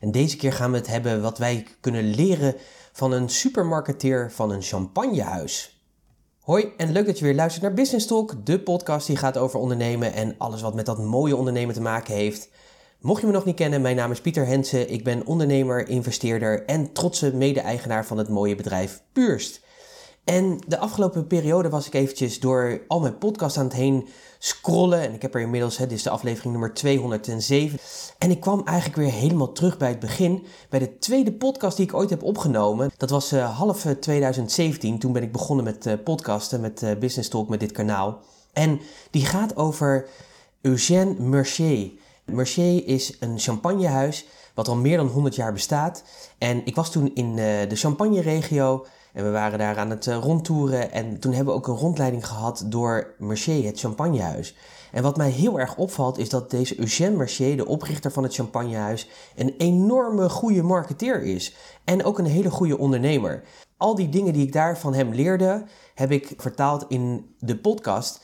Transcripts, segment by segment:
En deze keer gaan we het hebben wat wij kunnen leren van een supermarketeer van een champagnehuis. Hoi en leuk dat je weer luistert naar Business Talk, de podcast die gaat over ondernemen en alles wat met dat mooie ondernemen te maken heeft. Mocht je me nog niet kennen, mijn naam is Pieter Hensen. Ik ben ondernemer, investeerder en trotse mede-eigenaar van het mooie bedrijf Purst. En de afgelopen periode was ik eventjes door al mijn podcasts aan het heen scrollen. En ik heb er inmiddels, hè, dit is de aflevering nummer 207. En ik kwam eigenlijk weer helemaal terug bij het begin. Bij de tweede podcast die ik ooit heb opgenomen. Dat was uh, half 2017. Toen ben ik begonnen met uh, podcasten, met Business Talk, met dit kanaal. En die gaat over Eugène Mercier. Mercier is een champagnehuis wat al meer dan 100 jaar bestaat. En ik was toen in de Champagne-regio en we waren daar aan het uh, rondtoeren en toen hebben we ook een rondleiding gehad door Mercier, het champagnehuis. En wat mij heel erg opvalt is dat deze Eugène Mercier, de oprichter van het champagnehuis, een enorme goede marketeer is. En ook een hele goede ondernemer. Al die dingen die ik daar van hem leerde, heb ik vertaald in de podcast.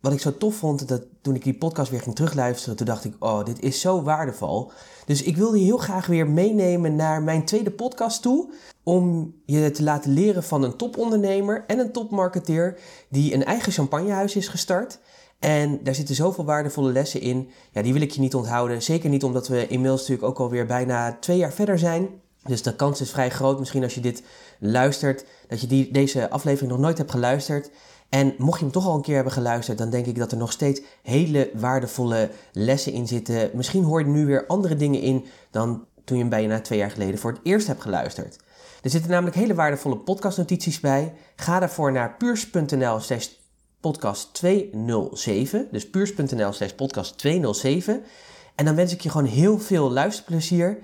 Wat ik zo tof vond, dat toen ik die podcast weer ging terugluisteren, toen dacht ik, oh, dit is zo waardevol. Dus ik wilde je heel graag weer meenemen naar mijn tweede podcast toe. Om je te laten leren van een topondernemer en een topmarketeer die een eigen champagnehuis is gestart. En daar zitten zoveel waardevolle lessen in. Ja, die wil ik je niet onthouden. Zeker niet omdat we inmiddels natuurlijk ook alweer bijna twee jaar verder zijn. Dus de kans is vrij groot, misschien als je dit luistert, dat je die, deze aflevering nog nooit hebt geluisterd. En mocht je hem toch al een keer hebben geluisterd, dan denk ik dat er nog steeds hele waardevolle lessen in zitten. Misschien hoor je nu weer andere dingen in dan toen je hem bijna twee jaar geleden voor het eerst hebt geluisterd. Er zitten namelijk hele waardevolle podcastnotities bij. Ga daarvoor naar puurs.nl slash podcast 207. Dus puurs.nl slash podcast 207. En dan wens ik je gewoon heel veel luisterplezier.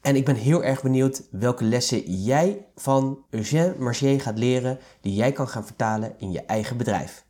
En ik ben heel erg benieuwd welke lessen jij van Eugène Marchier gaat leren, die jij kan gaan vertalen in je eigen bedrijf.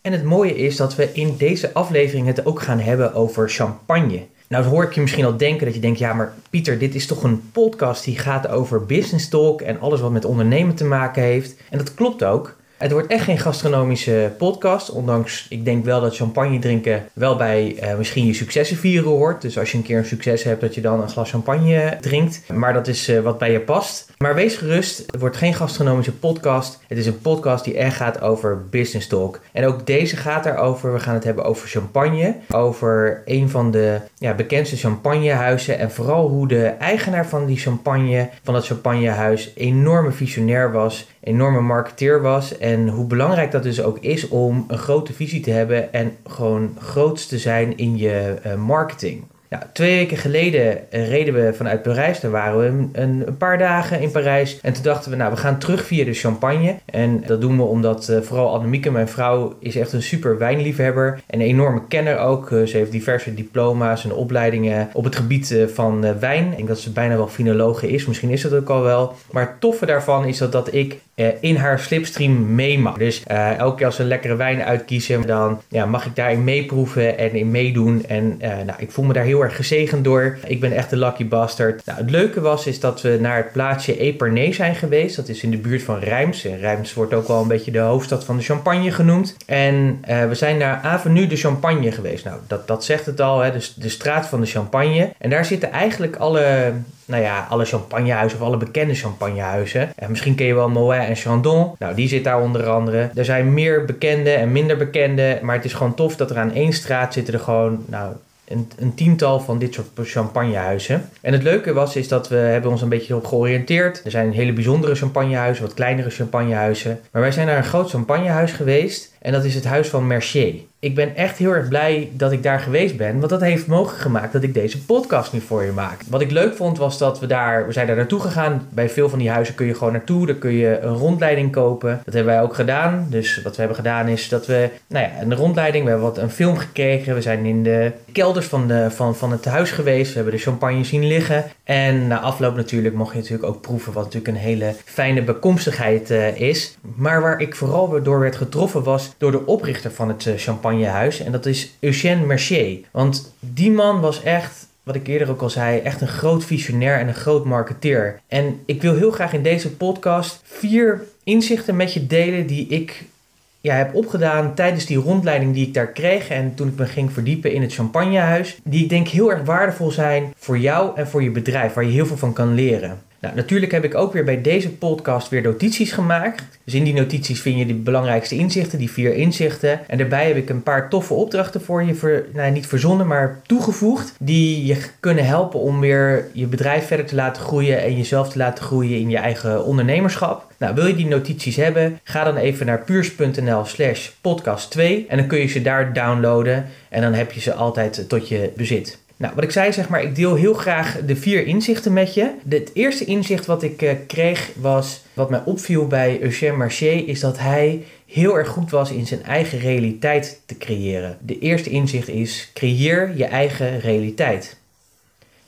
En het mooie is dat we in deze aflevering het ook gaan hebben over champagne. Nou, hoor ik je misschien al denken dat je denkt, ja, maar Pieter, dit is toch een podcast die gaat over business talk en alles wat met ondernemen te maken heeft. En dat klopt ook. Het wordt echt geen gastronomische podcast. Ondanks, ik denk wel dat champagne drinken wel bij uh, misschien je successen vieren hoort. Dus als je een keer een succes hebt, dat je dan een glas champagne drinkt. Maar dat is uh, wat bij je past. Maar wees gerust, het wordt geen gastronomische podcast. Het is een podcast die echt gaat over business talk. En ook deze gaat daarover. We gaan het hebben over champagne. Over een van de ja, bekendste champagnehuizen. En vooral hoe de eigenaar van die champagne, van dat champagnehuis, enorme visionair was. Enorme marketeer was. En hoe belangrijk dat dus ook is om een grote visie te hebben. En gewoon groots te zijn in je uh, marketing. Ja, twee weken geleden eh, reden we vanuit Parijs. Daar waren we een, een, paar dagen in Parijs. En toen dachten we, nou, we gaan terug via de champagne. En dat doen we omdat uh, vooral Annemieke, mijn vrouw, is echt een super wijnliefhebber. En een enorme kenner ook. Uh, ze heeft diverse diploma's en opleidingen op het gebied van wijn. Ik denk dat ze bijna wel finologe is. Misschien is dat ook al wel. Maar het toffe daarvan is dat, dat ik in haar slipstream mee mag. Dus elke keer als ze een lekkere wijn uitkiezen, dan ja, mag ik daarin meeproeven en in meedoen. En nou, ik voel me daar heel erg gezegend door. Ik ben echt een lucky bastard. Nou, het leuke was is dat we naar het plaatsje Epernay zijn geweest. Dat is in de buurt van Reims. En Reims wordt ook wel een beetje de hoofdstad van de champagne genoemd. En we zijn naar Avenue de Champagne geweest. Nou, dat, dat zegt het al, hè, dus de straat van de champagne. En daar zitten eigenlijk alle nou ja, alle champagnehuizen of alle bekende champagnehuizen. En misschien ken je wel Moet en Chandon. Nou, die zit daar onder andere. Er zijn meer bekende en minder bekende. Maar het is gewoon tof dat er aan één straat zitten er gewoon, nou, een, een, tiental van dit soort champagnehuizen. En het leuke was is dat we hebben ons een beetje op georiënteerd. Er zijn hele bijzondere champagnehuizen, wat kleinere champagnehuizen. Maar wij zijn naar een groot champagnehuis geweest. En dat is het huis van Mercier. Ik ben echt heel erg blij dat ik daar geweest ben. Want dat heeft mogelijk gemaakt dat ik deze podcast nu voor je maak. Wat ik leuk vond was dat we daar, we zijn daar naartoe gegaan. Bij veel van die huizen kun je gewoon naartoe. Daar kun je een rondleiding kopen. Dat hebben wij ook gedaan. Dus wat we hebben gedaan is dat we, nou ja, een rondleiding. We hebben wat een film gekregen. We zijn in de kelders van, de, van, van het huis geweest. We hebben de champagne zien liggen. En na afloop natuurlijk mocht je natuurlijk ook proeven. Wat natuurlijk een hele fijne bekomstigheid uh, is. Maar waar ik vooral door werd getroffen was door de oprichter van het uh, champagnehuis. En dat is Eugène Mercier. Want die man was echt wat ik eerder ook al zei, echt een groot visionair en een groot marketeer. En ik wil heel graag in deze podcast vier inzichten met je delen die ik ja, heb opgedaan tijdens die rondleiding die ik daar kreeg en toen ik me ging verdiepen in het champagnehuis. Die ik denk heel erg waardevol zijn voor jou en voor je bedrijf, waar je heel veel van kan leren. Nou, natuurlijk heb ik ook weer bij deze podcast weer notities gemaakt. Dus in die notities vind je de belangrijkste inzichten, die vier inzichten. En daarbij heb ik een paar toffe opdrachten voor je, nou, niet verzonnen, maar toegevoegd. Die je kunnen helpen om weer je bedrijf verder te laten groeien en jezelf te laten groeien in je eigen ondernemerschap. Nou, wil je die notities hebben? Ga dan even naar puurs.nl slash podcast 2 en dan kun je ze daar downloaden en dan heb je ze altijd tot je bezit. Nou, wat ik zei, zeg maar, ik deel heel graag de vier inzichten met je. Het eerste inzicht wat ik uh, kreeg was, wat mij opviel bij Eugène Marché, is dat hij heel erg goed was in zijn eigen realiteit te creëren. De eerste inzicht is, creëer je eigen realiteit.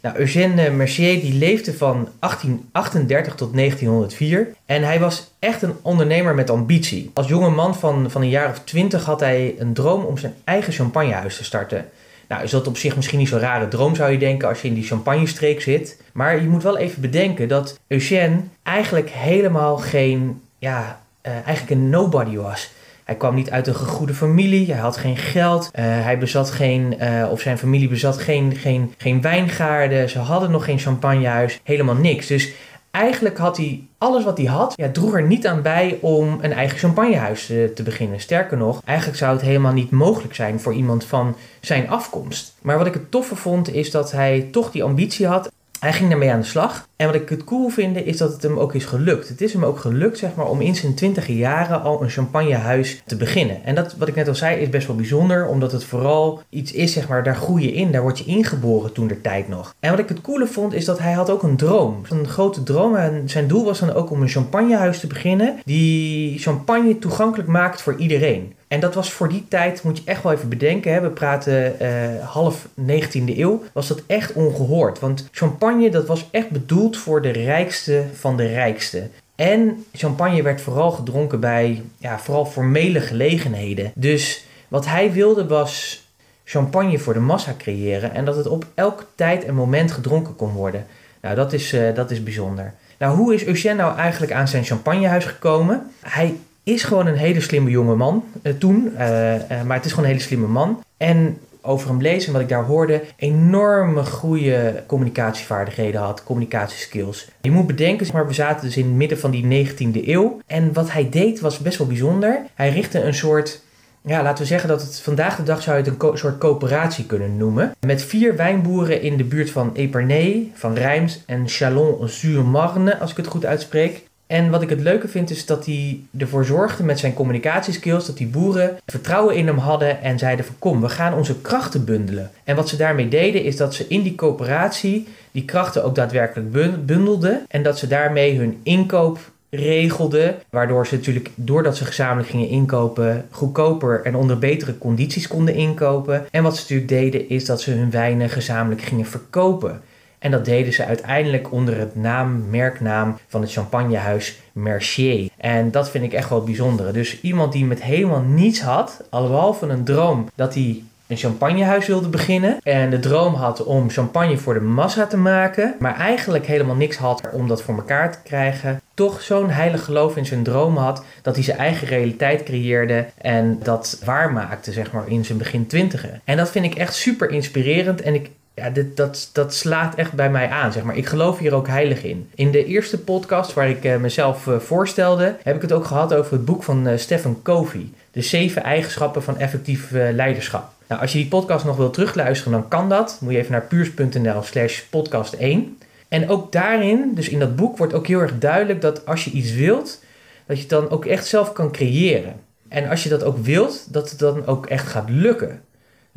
Nou, Eugène Mercier die leefde van 1838 tot 1904 en hij was echt een ondernemer met ambitie. Als jonge man van, van een jaar of twintig had hij een droom om zijn eigen champagnehuis te starten. Nou, is dat op zich misschien niet zo'n rare droom, zou je denken, als je in die champagnestreek zit. Maar je moet wel even bedenken dat Eugène eigenlijk helemaal geen, ja, uh, eigenlijk een nobody was. Hij kwam niet uit een gegoede familie, hij had geen geld, uh, hij bezat geen, uh, of zijn familie bezat geen, geen, geen wijngaarden, ze hadden nog geen champagnehuis, helemaal niks. Dus eigenlijk had hij alles wat hij had, ja, droeg er niet aan bij om een eigen champagnehuis uh, te beginnen. Sterker nog, eigenlijk zou het helemaal niet mogelijk zijn voor iemand van zijn afkomst. Maar wat ik het toffe vond, is dat hij toch die ambitie had hij ging daarmee aan de slag. En wat ik het cool vind, is dat het hem ook is gelukt. Het is hem ook gelukt, zeg maar, om in zijn twintige jaren al een champagnehuis te beginnen. En dat, wat ik net al zei, is best wel bijzonder, omdat het vooral iets is, zeg maar, daar groei je in, daar word je ingeboren toen der tijd nog. En wat ik het coole vond, is dat hij had ook een droom. Een grote droom. En zijn doel was dan ook om een champagnehuis te beginnen, die champagne toegankelijk maakt voor iedereen. En dat was voor die tijd, moet je echt wel even bedenken, hè, we praten uh, half 19e eeuw, was dat echt ongehoord. Want champagne, dat was echt bedoeld voor de rijkste van de rijkste. En champagne werd vooral gedronken bij, ja, vooral formele gelegenheden. Dus wat hij wilde was champagne voor de massa creëren en dat het op elk tijd en moment gedronken kon worden. Nou, dat is, uh, dat is bijzonder. Nou, hoe is Eugène nou eigenlijk aan zijn champagnehuis gekomen? Hij is gewoon een hele slimme jonge man uh, toen. Uh, uh, maar het is gewoon een hele slimme man. En over hem lezen, wat ik daar hoorde, enorme goede communicatievaardigheden had, communicatieskills. Je moet bedenken, maar we zaten dus in het midden van die 19e eeuw. En wat hij deed was best wel bijzonder. Hij richtte een soort ja, laten we zeggen dat het vandaag de dag zou je het een soort coöperatie kunnen noemen. Met vier wijnboeren in de buurt van Epernay, van Reims en Chalon-sur-Marne, als ik het goed uitspreek. En wat ik het leuke vind is dat hij ervoor zorgde met zijn communicatieskills dat die boeren vertrouwen in hem hadden en zeiden van kom, we gaan onze krachten bundelen. En wat ze daarmee deden is dat ze in die coöperatie die krachten ook daadwerkelijk bundelden en dat ze daarmee hun inkoop regelden, waardoor ze natuurlijk doordat ze gezamenlijk gingen inkopen goedkoper en onder betere condities konden inkopen. En wat ze natuurlijk deden is dat ze hun wijnen gezamenlijk gingen verkopen. En dat deden ze uiteindelijk onder het naam, merknaam van het champagnehuis Mercier. En dat vind ik echt wel bijzonder. Dus iemand die met helemaal niets had, van een droom dat hij een champagnehuis wilde beginnen. En de droom had om champagne voor de massa te maken. Maar eigenlijk helemaal niks had om dat voor elkaar te krijgen. Toch zo'n heilig geloof in zijn droom had. Dat hij zijn eigen realiteit creëerde. En dat waarmaakte, zeg maar, in zijn begin twintigen. En dat vind ik echt super inspirerend. En ik ja, dit, dat, dat slaat echt bij mij aan, zeg maar. Ik geloof hier ook heilig in. In de eerste podcast waar ik uh, mezelf uh, voorstelde, heb ik het ook gehad over het boek van uh, Stephen Covey. De zeven eigenschappen van effectief leiderschap. Nou, als je die podcast nog wil terugluisteren, dan kan dat. Moet je even naar puurs.nl slash podcast 1. En ook daarin, dus in dat boek, wordt ook heel erg duidelijk dat als je iets wilt, dat je het dan ook echt zelf kan creëren. En als je dat ook wilt, dat het dan ook echt gaat lukken.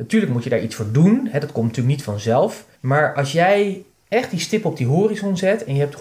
Natuurlijk moet je daar iets voor doen. Hè, dat komt natuurlijk niet vanzelf. Maar als jij echt die stip op die horizon zet en je hebt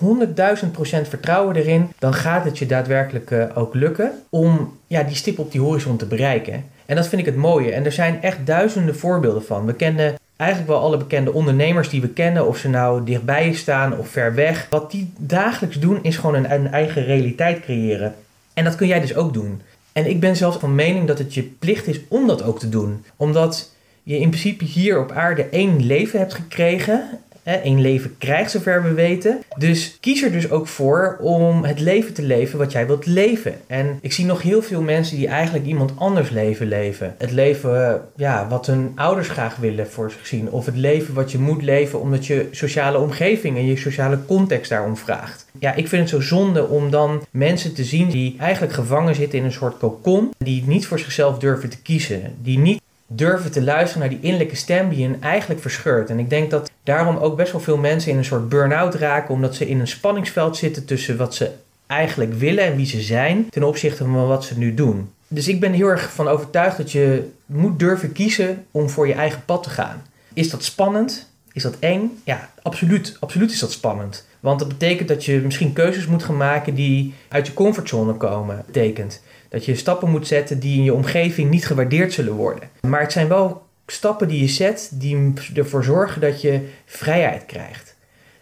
100.000% vertrouwen erin, dan gaat het je daadwerkelijk uh, ook lukken om ja, die stip op die horizon te bereiken. En dat vind ik het mooie. En er zijn echt duizenden voorbeelden van. We kennen eigenlijk wel alle bekende ondernemers die we kennen, of ze nou dichtbij staan of ver weg. Wat die dagelijks doen is gewoon een, een eigen realiteit creëren. En dat kun jij dus ook doen. En ik ben zelfs van mening dat het je plicht is om dat ook te doen. Omdat je in principe hier op aarde één leven hebt gekregen Eén leven krijgt, zover we weten. Dus kies er dus ook voor om het leven te leven wat jij wilt leven. En ik zie nog heel veel mensen die eigenlijk iemand anders leven leven. Het leven ja, wat hun ouders graag willen voor zich zien. Of het leven wat je moet leven omdat je sociale omgeving en je sociale context daarom vraagt. Ja, ik vind het zo zonde om dan mensen te zien die eigenlijk gevangen zitten in een soort kokon. Die niet voor zichzelf durven te kiezen. Die niet durven te luisteren naar die innerlijke stem die hen eigenlijk verscheurt. En ik denk dat daarom ook best wel veel mensen in een soort burn-out raken, omdat ze in een spanningsveld zitten tussen wat ze eigenlijk willen en wie ze zijn, ten opzichte van wat ze nu doen. Dus ik ben heel erg van overtuigd dat je moet durven kiezen om voor je eigen pad te gaan. Is dat spannend? Is dat eng? Ja, absoluut. Absoluut is dat spannend. Want dat betekent dat je misschien keuzes moet gaan maken die uit je comfortzone komen. betekent dat je stappen moet zetten die in je omgeving niet gewaardeerd zullen worden. Maar het zijn wel stappen die je zet die ervoor zorgen dat je vrijheid krijgt.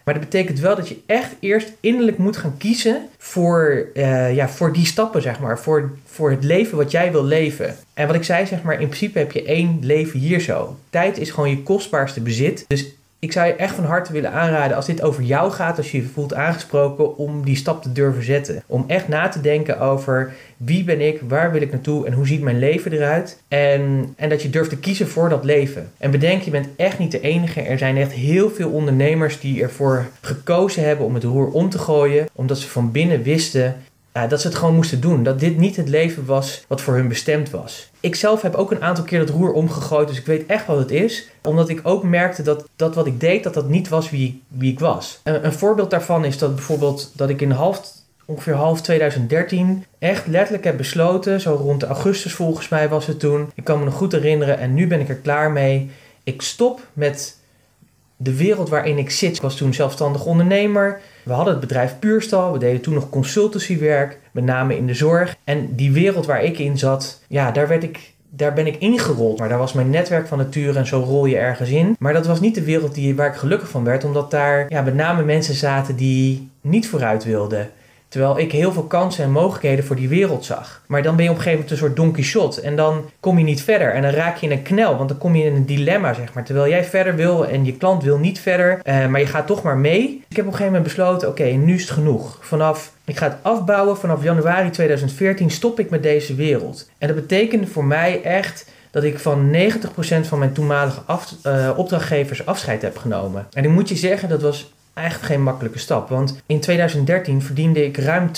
Maar dat betekent wel dat je echt eerst innerlijk moet gaan kiezen voor, uh, ja, voor die stappen, zeg maar. Voor, voor het leven wat jij wil leven. En wat ik zei, zeg maar, in principe heb je één leven hier zo. Tijd is gewoon je kostbaarste bezit. Dus ik zou je echt van harte willen aanraden als dit over jou gaat, als je je voelt aangesproken, om die stap te durven zetten. Om echt na te denken over wie ben ik, waar wil ik naartoe en hoe ziet mijn leven eruit. En, en dat je durft te kiezen voor dat leven. En bedenk, je bent echt niet de enige. Er zijn echt heel veel ondernemers die ervoor gekozen hebben om het roer om te gooien, omdat ze van binnen wisten uh, dat ze het gewoon moesten doen. Dat dit niet het leven was wat voor hun bestemd was. Ik zelf heb ook een aantal keer het roer omgegooid, dus ik weet echt wat het is. Omdat ik ook merkte dat, dat wat ik deed, dat dat niet was wie, wie ik was. Een, een voorbeeld daarvan is dat bijvoorbeeld dat ik in half, ongeveer half 2013 echt letterlijk heb besloten, zo rond augustus volgens mij was het toen. Ik kan me nog goed herinneren en nu ben ik er klaar mee. Ik stop met de wereld waarin ik zit. Ik was toen zelfstandig ondernemer. We hadden het bedrijf Puurstal. We deden toen nog consultancywerk, met name in de zorg. En die wereld waar ik in zat, ja, daar werd ik daar ben ik ingerold. Maar daar was mijn netwerk van nature en zo rol je ergens in. Maar dat was niet de wereld die, waar ik gelukkig van werd, omdat daar ja, met name mensen zaten die niet vooruit wilden. Terwijl ik heel veel kansen en mogelijkheden voor die wereld zag. Maar dan ben je op een gegeven moment een soort Don Quixote. En dan kom je niet verder. En dan raak je in een knel. Want dan kom je in een dilemma, zeg maar. Terwijl jij verder wil en je klant wil niet verder. Uh, maar je gaat toch maar mee. Ik heb op een gegeven moment besloten, oké, nu is het genoeg. Vanaf, ik ga het afbouwen. Vanaf januari 2014 stop ik met deze wereld. En dat betekende voor mij echt dat ik van 90% van mijn toenmalige uh, opdrachtgevers afscheid heb genomen. En ik moet je zeggen, dat was echt geen makkelijke stap. Want in 2013 verdiende ik ruim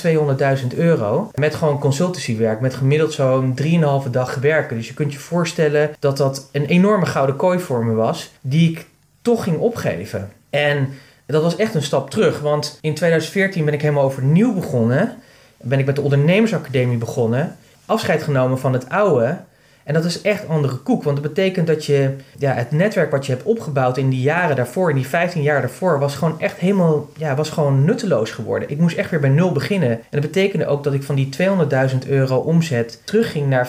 200.000 euro met gewoon consultancywerk. Met gemiddeld zo'n 3,5 dag werken. Dus je kunt je voorstellen dat dat een enorme gouden kooi voor me was. Die ik toch ging opgeven. En dat was echt een stap terug. Want in 2014 ben ik helemaal overnieuw begonnen. Ben ik met de ondernemersacademie begonnen. Afscheid genomen van het oude. En dat is echt andere koek, want dat betekent dat je ja, het netwerk wat je hebt opgebouwd in die jaren daarvoor, in die 15 jaar daarvoor, was gewoon echt helemaal, ja, was gewoon nutteloos geworden. Ik moest echt weer bij nul beginnen. En dat betekende ook dat ik van die 200.000 euro omzet terugging naar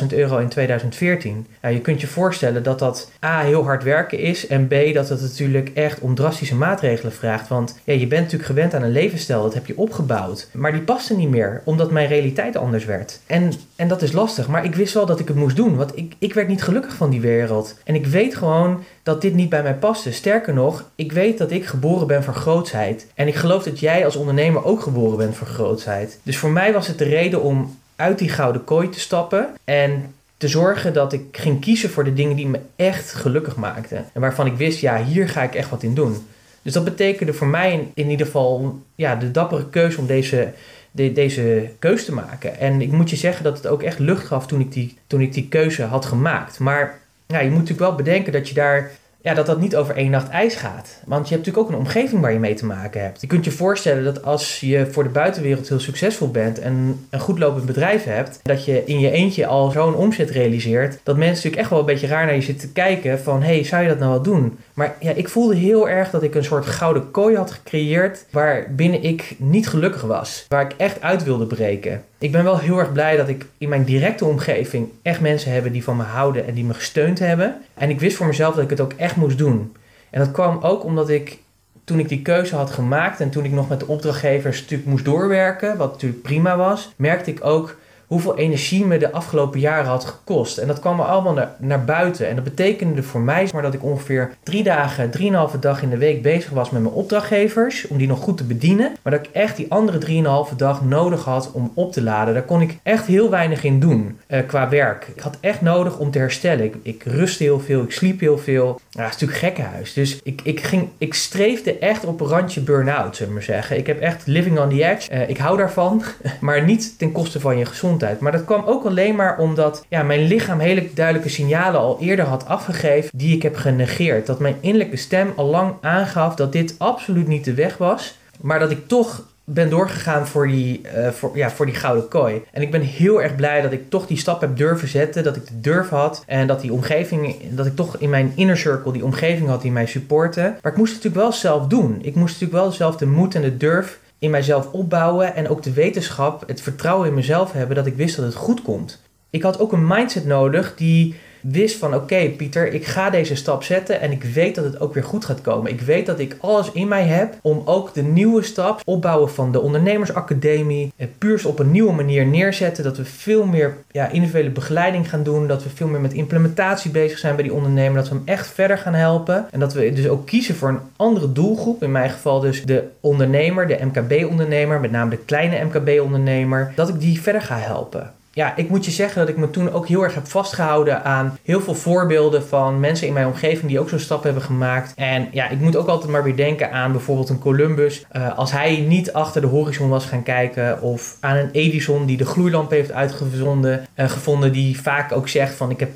40.000 euro in 2014. Nou, je kunt je voorstellen dat dat A, heel hard werken is en B, dat het natuurlijk echt om drastische maatregelen vraagt. Want ja, je bent natuurlijk gewend aan een levensstijl, dat heb je opgebouwd. Maar die paste niet meer, omdat mijn realiteit anders werd. En, en dat is lastig, maar ik wist wel dat ik het moest doen. Want ik, ik werd niet gelukkig van die wereld. En ik weet gewoon dat dit niet bij mij paste. Sterker nog, ik weet dat ik geboren ben voor grootsheid. En ik geloof dat jij als ondernemer ook geboren bent voor grootsheid. Dus voor mij was het de reden om uit die gouden kooi te stappen. En te zorgen dat ik ging kiezen voor de dingen die me echt gelukkig maakten. En waarvan ik wist, ja, hier ga ik echt wat in doen. Dus dat betekende voor mij in, in ieder geval ja, de dappere keuze om deze de, deze keuze te maken. En ik moet je zeggen dat het ook echt lucht gaf toen ik die, toen ik die keuze had gemaakt. Maar ja, je moet natuurlijk wel bedenken dat je daar ja, dat dat niet over één nacht ijs gaat. Want je hebt natuurlijk ook een omgeving waar je mee te maken hebt. Je kunt je voorstellen dat als je voor de buitenwereld heel succesvol bent en een goed lopend bedrijf hebt, dat je in je eentje al zo'n omzet realiseert, dat mensen natuurlijk echt wel een beetje raar naar je zitten kijken van, hé, hey, zou je dat nou wel doen? Maar ja, ik voelde heel erg dat ik een soort gouden kooi had gecreëerd waarbinnen ik niet gelukkig was. Waar ik echt uit wilde breken. Ik ben wel heel erg blij dat ik in mijn directe omgeving echt mensen heb die van me houden en die me gesteund hebben. En ik wist voor mezelf dat ik het ook echt moest doen. En dat kwam ook omdat ik toen ik die keuze had gemaakt en toen ik nog met de opdrachtgevers natuurlijk moest doorwerken, wat natuurlijk prima was, merkte ik ook hoeveel energie me de afgelopen jaren had gekost. En dat kwam er allemaal naar, naar buiten. En dat betekende voor mij maar dat ik ongeveer drie dagen, drieënhalve dag in de week bezig was met mijn opdrachtgevers. Om die nog goed te bedienen. Maar dat ik echt die andere drieënhalve dag nodig had om op te laden. Daar kon ik echt heel weinig in doen uh, qua werk. Ik had echt nodig om te herstellen. Ik, rustte heel veel, ik sliep heel veel. Nou, dat is natuurlijk gekkenhuis. Dus ik, ik, ging, ik streefde echt op een randje burn-out, zullen maar zeggen. Ik heb echt living on the edge. Uh, ik hou daarvan, maar niet ten koste van je gezondheid. Maar dat kwam ook alleen maar omdat ja, mijn lichaam hele duidelijke signalen al eerder had afgegeven die ik heb genegeerd. Dat mijn innerlijke stem al lang aangaf dat dit absoluut niet de weg was. Maar dat ik toch ben doorgegaan voor die, uh, voor, ja, voor die gouden kooi. En ik ben heel erg blij dat ik toch die stap heb durven zetten. Dat ik de durf had. En dat die omgeving, dat ik toch in mijn inner circle die omgeving had die mij supporten. Maar ik moest het natuurlijk wel zelf doen. Ik moest natuurlijk wel zelf de moed en de durf in mijzelf opbouwen en ook de wetenschap, het vertrouwen in mezelf hebben dat ik wist dat het goed komt. Ik had ook een mindset nodig die wist van oké Pieter, ik ga deze stap zetten en ik weet dat het ook weer goed gaat komen. Ik weet dat ik alles in mij heb om ook de nieuwe stap, opbouwen van de ondernemersacademie, puur op een nieuwe manier neerzetten. Dat we veel meer ja, individuele begeleiding gaan doen, dat we veel meer met implementatie bezig zijn bij die ondernemer, dat we hem echt verder gaan helpen. En dat we dus ook kiezen voor een andere doelgroep, in mijn geval dus de ondernemer, de MKB-ondernemer, met name de kleine MKB-ondernemer, dat ik die verder ga helpen ja, ik moet je zeggen dat ik me toen ook heel erg heb vastgehouden aan heel veel voorbeelden van mensen in mijn omgeving die ook zo'n stap hebben gemaakt. En ja, ik moet ook altijd maar weer denken aan bijvoorbeeld een Columbus. Uh, als hij niet achter de horizon was gaan kijken, of aan een Edison die de gloeilamp heeft uitgevonden, uh, gevonden, die vaak ook zegt van ik heb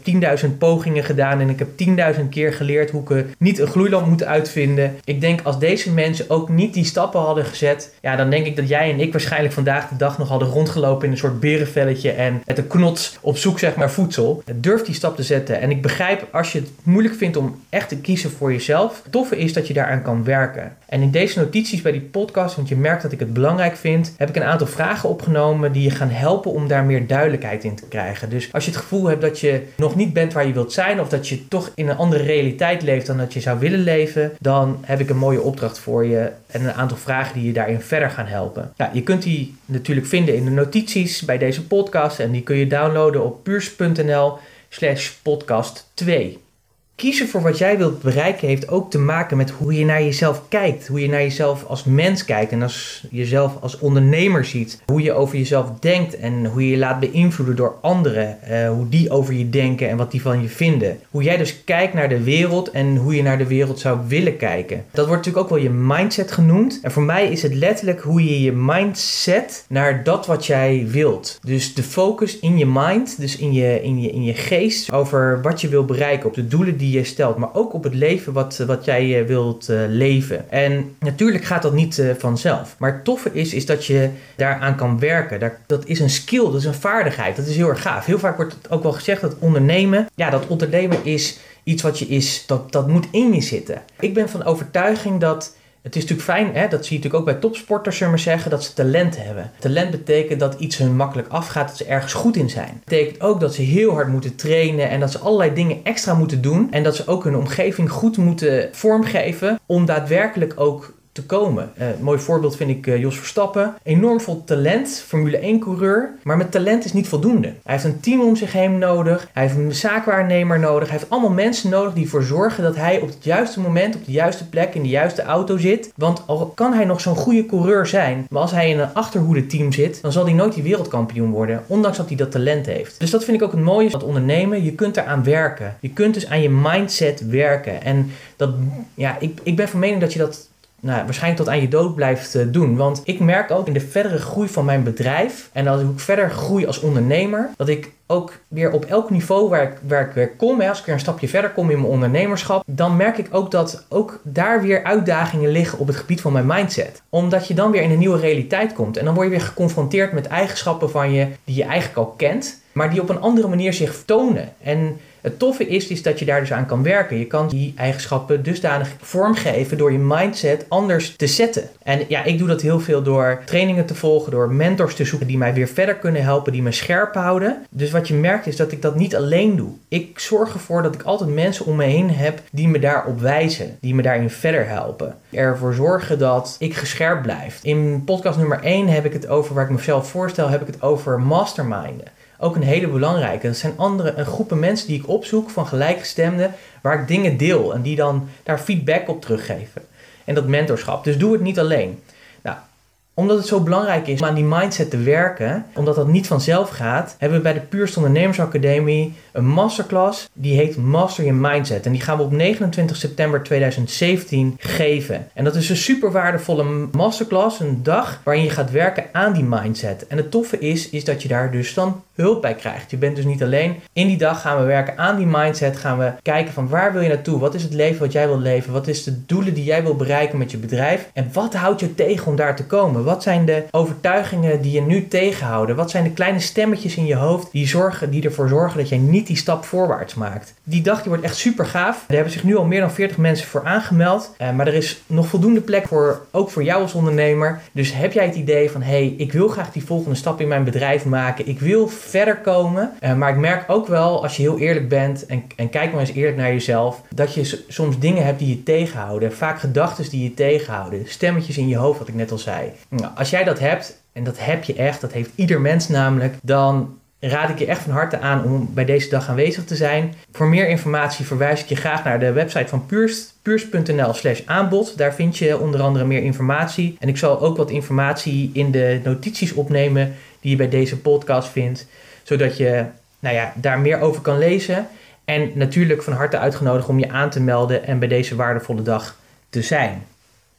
10.000 pogingen gedaan en ik heb 10.000 keer geleerd hoe ik niet een gloeilamp moet uitvinden. Ik denk als deze mensen ook niet die stappen hadden gezet, ja, dan denk ik dat jij en ik waarschijnlijk vandaag de dag nog hadden rondgelopen in een soort berenvelletje en met een knots op zoek zeg maar voedsel. Durf die stap te zetten. En ik begrijp als je het moeilijk vindt om echt te kiezen voor jezelf. Het toffe is dat je daaraan kan werken. En in deze notities bij die podcast, want je merkt dat ik het belangrijk vind, heb ik een aantal vragen opgenomen die je gaan helpen om daar meer duidelijkheid in te krijgen. Dus als je het gevoel hebt dat je nog niet bent waar je wilt zijn of dat je toch in een andere realiteit leeft dan dat je zou willen leven, dan heb ik een mooie opdracht voor je en een aantal vragen die je daarin verder gaan helpen. Ja, je kunt die natuurlijk vinden in de notities bij deze podcast en die kun je downloaden op puurs.nl slash podcast 2. Kiezen voor wat jij wilt bereiken heeft ook te maken met hoe je naar jezelf kijkt. Hoe je naar jezelf als mens kijkt en als jezelf als ondernemer ziet. Hoe je over jezelf denkt en hoe je je laat beïnvloeden door anderen. Uh, hoe die over je denken en wat die van je vinden. Hoe jij dus kijkt naar de wereld en hoe je naar de wereld zou willen kijken. Dat wordt natuurlijk ook wel je mindset genoemd. En voor mij is het letterlijk hoe je je mindset naar dat wat jij wilt. Dus de focus in je mind, dus in je, in je, in je geest over wat je wil bereiken. Op de doelen die je stelt, maar ook op het leven wat, wat jij eh, wilt uh, leven. En natuurlijk gaat dat niet vanzelf. Maar het toffe is, is dat je daaraan kan werken. Daar, dat is een skill, dat is een vaardigheid. Dat is heel erg gaaf. Heel vaak wordt het ook wel gezegd dat ondernemen, ja, dat ondernemen is iets wat je is, dat, dat moet in je zitten. Ik ben van overtuiging dat het is natuurlijk fijn, hè, dat zie je natuurlijk ook bij topsporters, zullen maar zeggen, dat ze talent hebben. Talent betekent dat iets hun makkelijk afgaat, dat ze ergens goed in zijn. Het betekent ook dat ze heel hard moeten trainen en dat ze allerlei dingen extra moeten doen. En dat ze ook hun omgeving goed moeten vormgeven om daadwerkelijk ook te komen. Uh, mooi voorbeeld vind ik uh, Jos Verstappen. Enorm veel talent, Formule 1 coureur. Maar met talent is niet voldoende. Hij heeft een team om zich heen nodig. Hij heeft een zaakwaarnemer nodig. Hij heeft allemaal mensen nodig die ervoor zorgen dat hij op het juiste moment, op de juiste plek, in de juiste auto zit. Want al kan hij nog zo'n goede coureur zijn, maar als hij in een achterhoede team zit, dan zal hij nooit die wereldkampioen worden. Ondanks dat hij dat talent heeft. Dus dat vind ik ook het mooie van ondernemen. Je kunt eraan werken. Je kunt dus aan je mindset werken. En dat, ja, ik, ik ben van mening dat je dat nou, waarschijnlijk tot aan je dood blijft uh, doen. Want ik merk ook in de verdere groei van mijn bedrijf en als ik verder groei als ondernemer, dat ik ook weer op elk niveau waar ik, waar ik weer kom, hè, als ik weer een stapje verder kom in mijn ondernemerschap, dan merk ik ook dat ook daar weer uitdagingen liggen op het gebied van mijn mindset. Omdat je dan weer in een nieuwe realiteit komt en dan word je weer geconfronteerd met eigenschappen van je die je eigenlijk al kent, maar die op een andere manier zich tonen. En het toffe is, is dat je daar dus aan kan werken. Je kan die eigenschappen dusdanig vormgeven door je mindset anders te zetten. En ja, ik doe dat heel veel door trainingen te volgen, door mentors te zoeken die mij weer verder kunnen helpen, die me scherp houden. Dus wat je merkt is dat ik dat niet alleen doe. Ik zorg ervoor dat ik altijd mensen om me heen heb die me daarop wijzen, die me daarin verder helpen. Ervoor zorgen dat ik gescherpt blijf. In podcast nummer 1 heb ik het over, waar ik mezelf voorstel, heb ik het over masterminden ook een hele belangrijke. Dat zijn andere een groepen mensen die ik opzoek van gelijkgestemden, waar ik dingen deel en die dan daar feedback op teruggeven. En dat mentorschap. Dus doe het niet alleen omdat het zo belangrijk is om aan die mindset te werken, omdat dat niet vanzelf gaat, hebben we bij de Puurst Ondernemersacademie een masterclass die heet Master Your Mindset. En die gaan we op 29 september 2017 geven. En dat is een super waardevolle masterclass, een dag waarin je gaat werken aan die mindset. En het toffe is, is dat je daar dus dan hulp bij krijgt. Je bent dus niet alleen. In die dag gaan we werken aan die mindset, gaan we kijken van waar wil je naartoe? Wat is het leven wat jij wil leven? Wat is de doelen die jij wil bereiken met je bedrijf? En wat houdt je tegen om daar te komen? Wat zijn de overtuigingen die je nu tegenhouden? Wat zijn de kleine stemmetjes in je hoofd die, zorgen, die ervoor zorgen dat jij niet die stap voorwaarts maakt? Die dag die wordt echt super gaaf. Er hebben zich nu al meer dan 40 mensen voor aangemeld. Uh, maar er is nog voldoende plek voor, ook voor jou als ondernemer. Dus heb jij het idee van, hé, hey, ik wil graag die volgende stap in mijn bedrijf maken. Ik wil verder komen. Uh, maar ik merk ook wel, als je heel eerlijk bent en, en kijk maar eens eerlijk naar jezelf, dat je soms dingen hebt die je tegenhouden. Vaak gedachten die je tegenhouden. Stemmetjes in je hoofd, wat ik net al zei. Nou, als jij dat hebt, en dat heb je echt, dat heeft ieder mens namelijk, dan raad ik je echt van harte aan om bij deze dag aanwezig te zijn. Voor meer informatie verwijs ik je graag naar de website van Puurst, puurs.nl slash aanbod. Daar vind je onder andere meer informatie. En ik zal ook wat informatie in de notities opnemen die je bij deze podcast vindt, zodat je nou ja, daar meer over kan lezen. En natuurlijk van harte uitgenodigd om je aan te melden en bij deze waardevolle dag te zijn.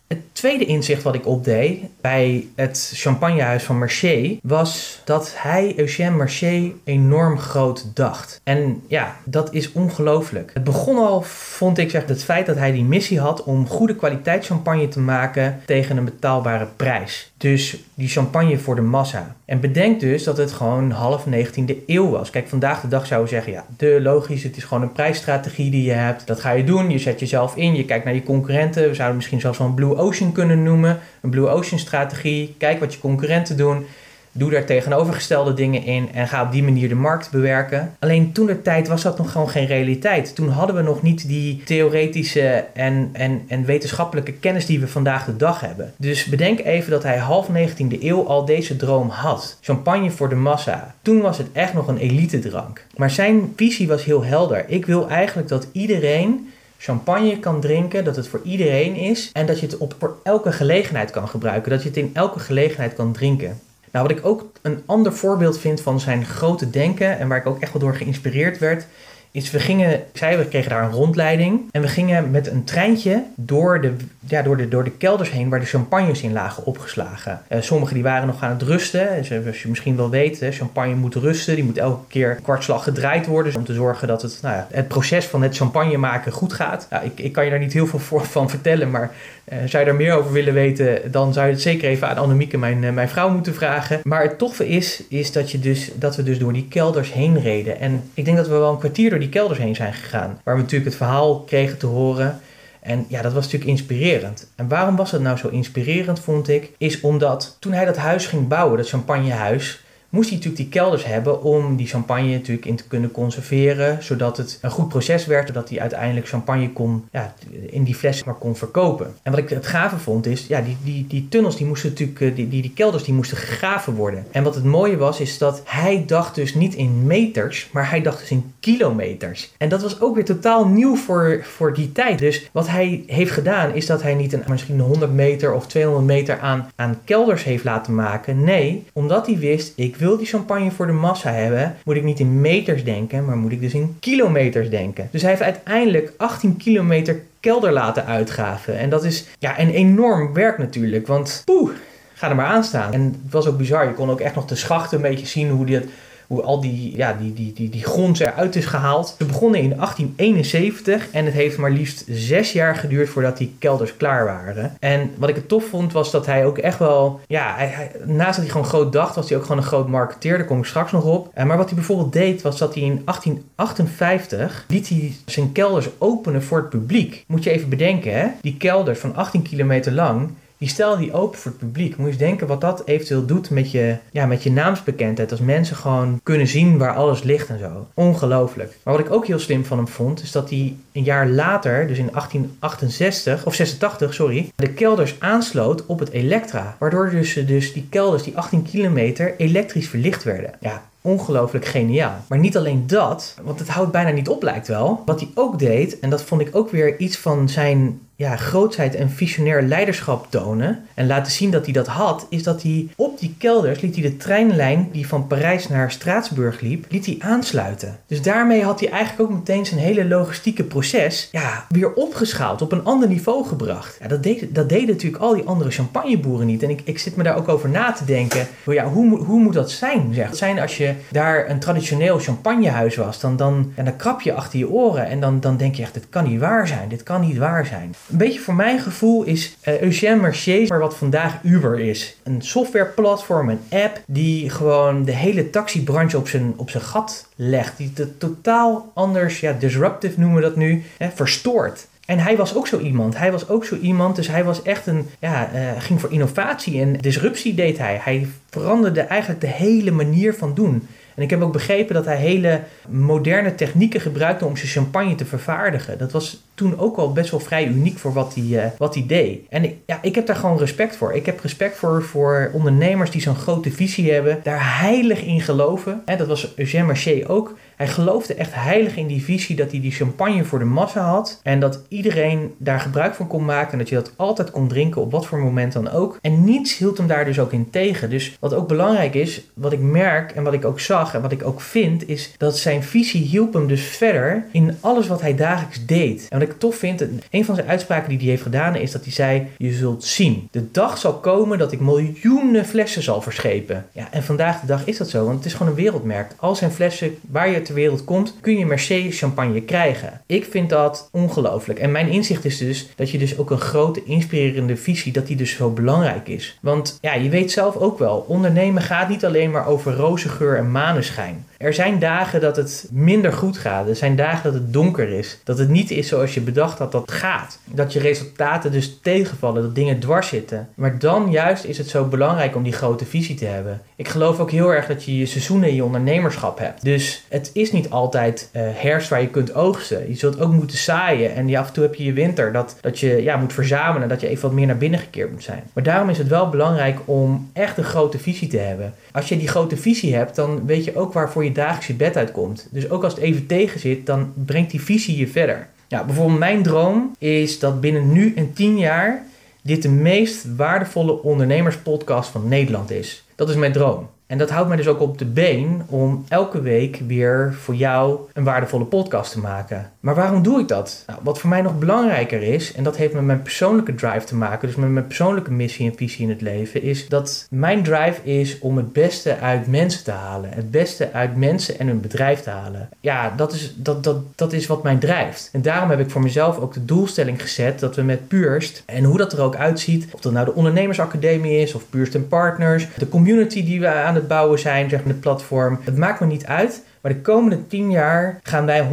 Het tweede inzicht wat ik opdeed bij het champagnehuis van Marché was dat hij, Eugène Marché, enorm groot dacht. En ja, dat is ongelooflijk. Het begon al, vond ik, zeg, het feit dat hij die missie had om goede kwaliteit champagne te maken tegen een betaalbare prijs. Dus die champagne voor de massa. En bedenk dus dat het gewoon half 19e eeuw was. Kijk, vandaag de dag zou je zeggen, ja, de logisch, het is gewoon een prijsstrategie die je hebt. Dat ga je doen, je zet jezelf in, je kijkt naar je concurrenten. We zouden misschien zelfs een Blue Ocean kunnen noemen. Een Blue Ocean strategie. Kijk wat je concurrenten doen. Doe daar tegenovergestelde dingen in en ga op die manier de markt bewerken. Alleen toen de tijd was dat nog gewoon geen realiteit. Toen hadden we nog niet die theoretische en, en, en wetenschappelijke kennis die we vandaag de dag hebben. Dus bedenk even dat hij half 19e eeuw al deze droom had. Champagne voor de massa. Toen was het echt nog een elite drank. Maar zijn visie was heel helder. Ik wil eigenlijk dat iedereen champagne kan drinken, dat het voor iedereen is en dat je het op voor elke gelegenheid kan gebruiken, dat je het in elke gelegenheid kan drinken. Nou, wat ik ook een ander voorbeeld vind van zijn grote denken en waar ik ook echt wel door geïnspireerd werd, is we gingen, zei, we kregen daar een rondleiding en we gingen met een treintje door de, ja, door de, door de kelders heen waar de champagnes in lagen opgeslagen. Uh, sommige die waren nog aan het rusten. Dus, zoals je misschien wel weet, champagne moet rusten. Die moet elke keer kwartslag gedraaid worden om te zorgen dat het, nou ja, het proces van het champagne maken goed gaat. Nou, ik, ik kan je daar niet heel veel voor, van vertellen, maar uh, zou je daar meer over willen weten, dan zou je het zeker even aan Annemieke, mijn, mijn vrouw, moeten vragen. Maar het toffe is, is dat, je dus, dat we dus door die kelders heen reden. En ik denk dat we wel een kwartier door die kelders heen zijn gegaan. Waar we natuurlijk het verhaal kregen te horen. En ja, dat was natuurlijk inspirerend. En waarom was het nou zo inspirerend, vond ik? Is omdat toen hij dat huis ging bouwen, dat champagnehuis moest hij natuurlijk die kelders hebben om die champagne natuurlijk in te kunnen conserveren, zodat het een goed proces werd, zodat hij uiteindelijk champagne kon, ja, in die fles maar kon verkopen. En wat ik het gave vond is, ja, die, die, die tunnels die moesten natuurlijk, eh, die, die, die kelders die moesten gegraven worden. En wat het mooie was, is dat hij dacht dus niet in meters, maar hij dacht dus in kilometers. En dat was ook weer totaal nieuw voor, voor die tijd. Dus wat hij heeft gedaan is dat hij niet een, misschien 100 meter of 200 meter aan, aan kelders heeft laten maken. Nee, omdat hij wist, ik wil die champagne voor de massa hebben, moet ik niet in meters denken, maar moet ik dus in kilometers denken. Dus hij heeft uiteindelijk 18 kilometer kelder laten uitgaven. En dat is ja, een enorm werk natuurlijk, want poeh, ga er maar aan staan. En het was ook bizar, je kon ook echt nog de schachten een beetje zien hoe die het hoe al die, ja, die, die, die, die grond eruit is gehaald. Ze begonnen in 1871 en het heeft maar liefst zes jaar geduurd voordat die kelders klaar waren. En wat ik het tof vond was dat hij ook echt wel, ja, hij, naast dat hij gewoon groot dacht, was hij ook gewoon een groot marketeer. Daar kom ik straks nog op. Uh, maar wat hij bijvoorbeeld deed was dat hij in 1858 liet hij zijn kelders openen voor het publiek. Moet je even bedenken, hè? Die kelders van 18 kilometer lang die stel die open voor het publiek. Moet je eens denken wat dat eventueel doet met je, ja, met je naamsbekendheid. Als mensen gewoon kunnen zien waar alles ligt en zo. Ongelooflijk. Maar wat ik ook heel slim van hem vond, is dat hij een jaar later, dus in 1868, of 86, sorry, de kelders aansloot op het Elektra. Waardoor dus, dus die kelders, die 18 kilometer, elektrisch verlicht werden. Ja, ongelooflijk geniaal. Maar niet alleen dat, want het houdt bijna niet op lijkt wel. Wat hij ook deed, en dat vond ik ook weer iets van zijn ja, grootheid en visionair leiderschap tonen en laten zien dat hij dat had, is dat hij op die kelders liet hij de treinlijn die van Parijs naar Straatsburg liep, liet hij aansluiten. Dus daarmee had hij eigenlijk ook meteen zijn hele logistieke proces ja, weer opgeschaald, op een ander niveau gebracht. Ja, dat, deed, dat deden natuurlijk al die andere champagneboeren niet. En ik, ik zit me daar ook over na te denken, ja, hoe, hoe moet dat zijn? Zeg. zijn als je daar een traditioneel champagnehuis was, dan, dan, ja, dan krap je achter je oren en dan, dan denk je echt, dit kan niet waar zijn, dit kan niet waar zijn. Een beetje voor mijn gevoel is uh, Eugène Mercier maar wat vandaag Uber is. Een softwareplatform, een app die gewoon de hele taxibranche op zijn, op zijn gat legt. Die het totaal anders, ja, disruptive noemen we dat nu, hè, verstoort. En hij was ook zo iemand. Hij was ook zo iemand. Dus hij was echt een. Ja, uh, ging voor innovatie en disruptie deed hij. Hij veranderde eigenlijk de hele manier van doen. En ik heb ook begrepen dat hij hele moderne technieken gebruikte om zijn champagne te vervaardigen. Dat was toen ook al best wel vrij uniek voor wat hij, uh, wat hij deed. En ik, ja, ik heb daar gewoon respect voor. Ik heb respect voor, voor ondernemers die zo'n grote visie hebben, daar heilig in geloven. En dat was Eugène Marché ook. Hij geloofde echt heilig in die visie dat hij die champagne voor de massa had. En dat iedereen daar gebruik van kon maken. En dat je dat altijd kon drinken op wat voor moment dan ook. En niets hield hem daar dus ook in tegen. Dus wat ook belangrijk is, wat ik merk en wat ik ook zag en wat ik ook vind, is dat zijn visie hielp hem dus verder in alles wat hij dagelijks deed. En wat ik tof vind, een van zijn uitspraken die hij heeft gedaan, is dat hij zei: Je zult zien. De dag zal komen dat ik miljoenen flessen zal verschepen. Ja, en vandaag de dag is dat zo, want het is gewoon een wereldmerk. Al zijn flessen waar je wereld komt, kun je Mercedes champagne krijgen. Ik vind dat ongelooflijk. En mijn inzicht is dus dat je dus ook een grote inspirerende visie, dat die dus zo belangrijk is. Want ja, je weet zelf ook wel, ondernemen gaat niet alleen maar over roze geur en maneschijn. Er zijn dagen dat het minder goed gaat. Er zijn dagen dat het donker is. Dat het niet is zoals je bedacht had dat het gaat. Dat je resultaten dus tegenvallen, dat dingen dwars zitten. Maar dan juist is het zo belangrijk om die grote visie te hebben. Ik geloof ook heel erg dat je je seizoenen in je ondernemerschap hebt. Dus het is niet altijd uh, herfst waar je kunt oogsten. Je zult ook moeten zaaien. En af en toe heb je je winter dat, dat je ja, moet verzamelen. Dat je even wat meer naar binnen gekeerd moet zijn. Maar daarom is het wel belangrijk om echt een grote visie te hebben. Als je die grote visie hebt, dan weet je ook waarvoor je dagelijks bed uitkomt. Dus ook als het even tegen zit, dan brengt die visie je verder. Ja, bijvoorbeeld mijn droom is dat binnen nu en tien jaar dit de meest waardevolle ondernemerspodcast van Nederland is. Dat is mijn droom. En dat houdt mij dus ook op de been om elke week weer voor jou een waardevolle podcast te maken. Maar waarom doe ik dat? Nou, wat voor mij nog belangrijker is, en dat heeft met mijn persoonlijke drive te maken, dus met mijn persoonlijke missie en visie in het leven, is dat mijn drive is om het beste uit mensen te halen. Het beste uit mensen en hun bedrijf te halen. Ja, dat is, dat, dat, dat is wat mij drijft. En daarom heb ik voor mezelf ook de doelstelling gezet dat we met Purst, en hoe dat er ook uitziet, of dat nou de ondernemersacademie is, of Purst Partners, de community die we aan bouwen zijn, zeg maar, het platform. Het maakt me niet uit. Maar de komende 10 jaar gaan wij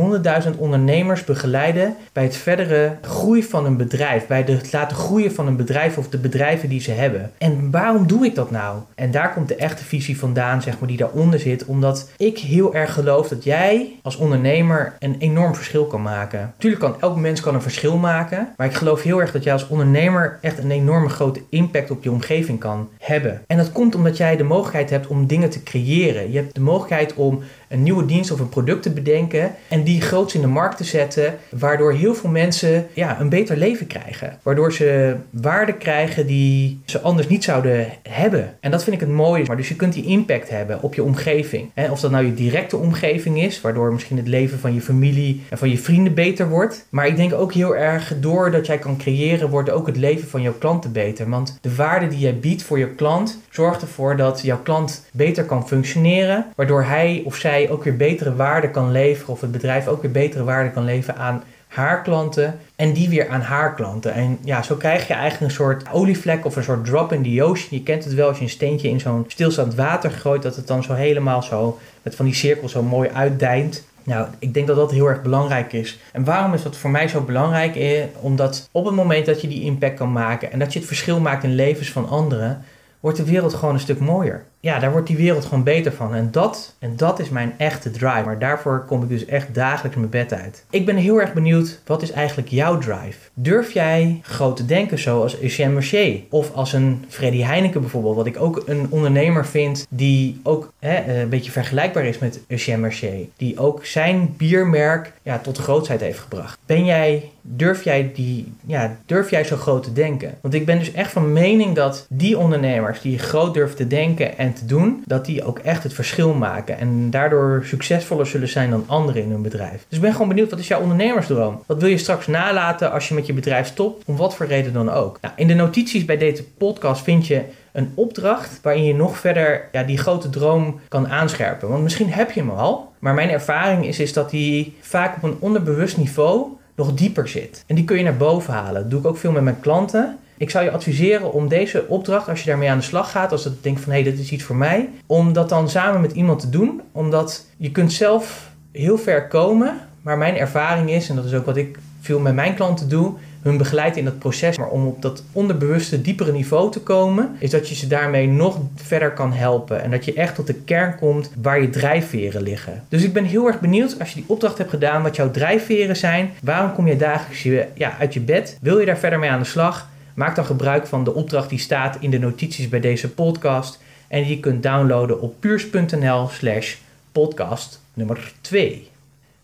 100.000 ondernemers begeleiden bij het verdere groei van een bedrijf. Bij het laten groeien van een bedrijf of de bedrijven die ze hebben. En waarom doe ik dat nou? En daar komt de echte visie vandaan, zeg maar, die daaronder zit. Omdat ik heel erg geloof dat jij als ondernemer een enorm verschil kan maken. Natuurlijk kan elk mens kan een verschil maken. Maar ik geloof heel erg dat jij als ondernemer echt een enorme grote impact op je omgeving kan hebben. En dat komt omdat jij de mogelijkheid hebt om dingen te creëren. Je hebt de mogelijkheid om een nieuwe dienst of een product te bedenken en die groots in de markt te zetten, waardoor heel veel mensen ja, een beter leven krijgen. Waardoor ze waarde krijgen die ze anders niet zouden hebben. En dat vind ik het mooie. Maar dus je kunt die impact hebben op je omgeving. En of dat nou je directe omgeving is, waardoor misschien het leven van je familie en van je vrienden beter wordt. Maar ik denk ook heel erg doordat jij kan creëren, wordt ook het leven van jouw klanten beter. Want de waarde die jij biedt voor je klant zorgt ervoor dat jouw klant beter kan functioneren. Waardoor hij of zij ook weer betere waarde kan leveren. Of het bedrijf ook weer betere waarde kan leveren aan haar klanten en die weer aan haar klanten. En ja, zo krijg je eigenlijk een soort olievlek of een soort drop in the ocean. Je kent het wel als je een steentje in zo'n stilstaand water gooit, dat het dan zo helemaal zo met van die cirkel zo mooi uitdijnt. Nou, ik denk dat dat heel erg belangrijk is. En waarom is dat voor mij zo belangrijk? Eh, omdat op het moment dat je die impact kan maken en dat je het verschil maakt in levens van anderen, wordt de wereld gewoon een stuk mooier ja, daar wordt die wereld gewoon beter van. En dat, en dat is mijn echte drive. Maar daarvoor kom ik dus echt dagelijks mijn bed uit. Ik ben heel erg benieuwd, wat is eigenlijk jouw drive? Durf jij groot te denken zoals Eugène Mercier? Of als een Freddy Heineken bijvoorbeeld, wat ik ook een ondernemer vind die ook hè, een beetje vergelijkbaar is met Eugène Mercier. Die ook zijn biermerk ja, tot grootsheid heeft gebracht. Ben jij, durf jij, die, ja, durf jij zo groot te denken? Want ik ben dus echt van mening dat die ondernemers die groot durven te denken en te doen, dat die ook echt het verschil maken. En daardoor succesvoller zullen zijn dan anderen in hun bedrijf. Dus ik ben gewoon benieuwd, wat is jouw ondernemersdroom? Wat wil je straks nalaten als je met je bedrijf stopt? Om wat voor reden dan ook. Nou, in de notities bij deze podcast vind je een opdracht waarin je nog verder ja, die grote droom kan aanscherpen. Want misschien heb je hem al, maar mijn ervaring is, is dat die vaak op een onderbewust niveau nog dieper zit. En die kun je naar boven halen. Dat doe ik ook veel met mijn klanten. Ik zou je adviseren om deze opdracht, als je daarmee aan de slag gaat, als je denkt van hé, hey, dit is iets voor mij, om dat dan samen met iemand te doen. Omdat je kunt zelf heel ver komen, maar mijn ervaring is, en dat is ook wat ik veel met mijn klanten doe, hun begeleid in dat proces. Maar om op dat onderbewuste, diepere niveau te komen, is dat je ze daarmee nog verder kan helpen. En dat je echt tot de kern komt waar je drijfveren liggen. Dus ik ben heel erg benieuwd als je die opdracht hebt gedaan, wat jouw drijfveren zijn. Waarom kom je dagelijks ja, uit je bed? Wil je daar verder mee aan de slag? Maak dan gebruik van de opdracht die staat in de notities bij deze podcast. En die je kunt downloaden op puurs.nl slash podcast nummer 2.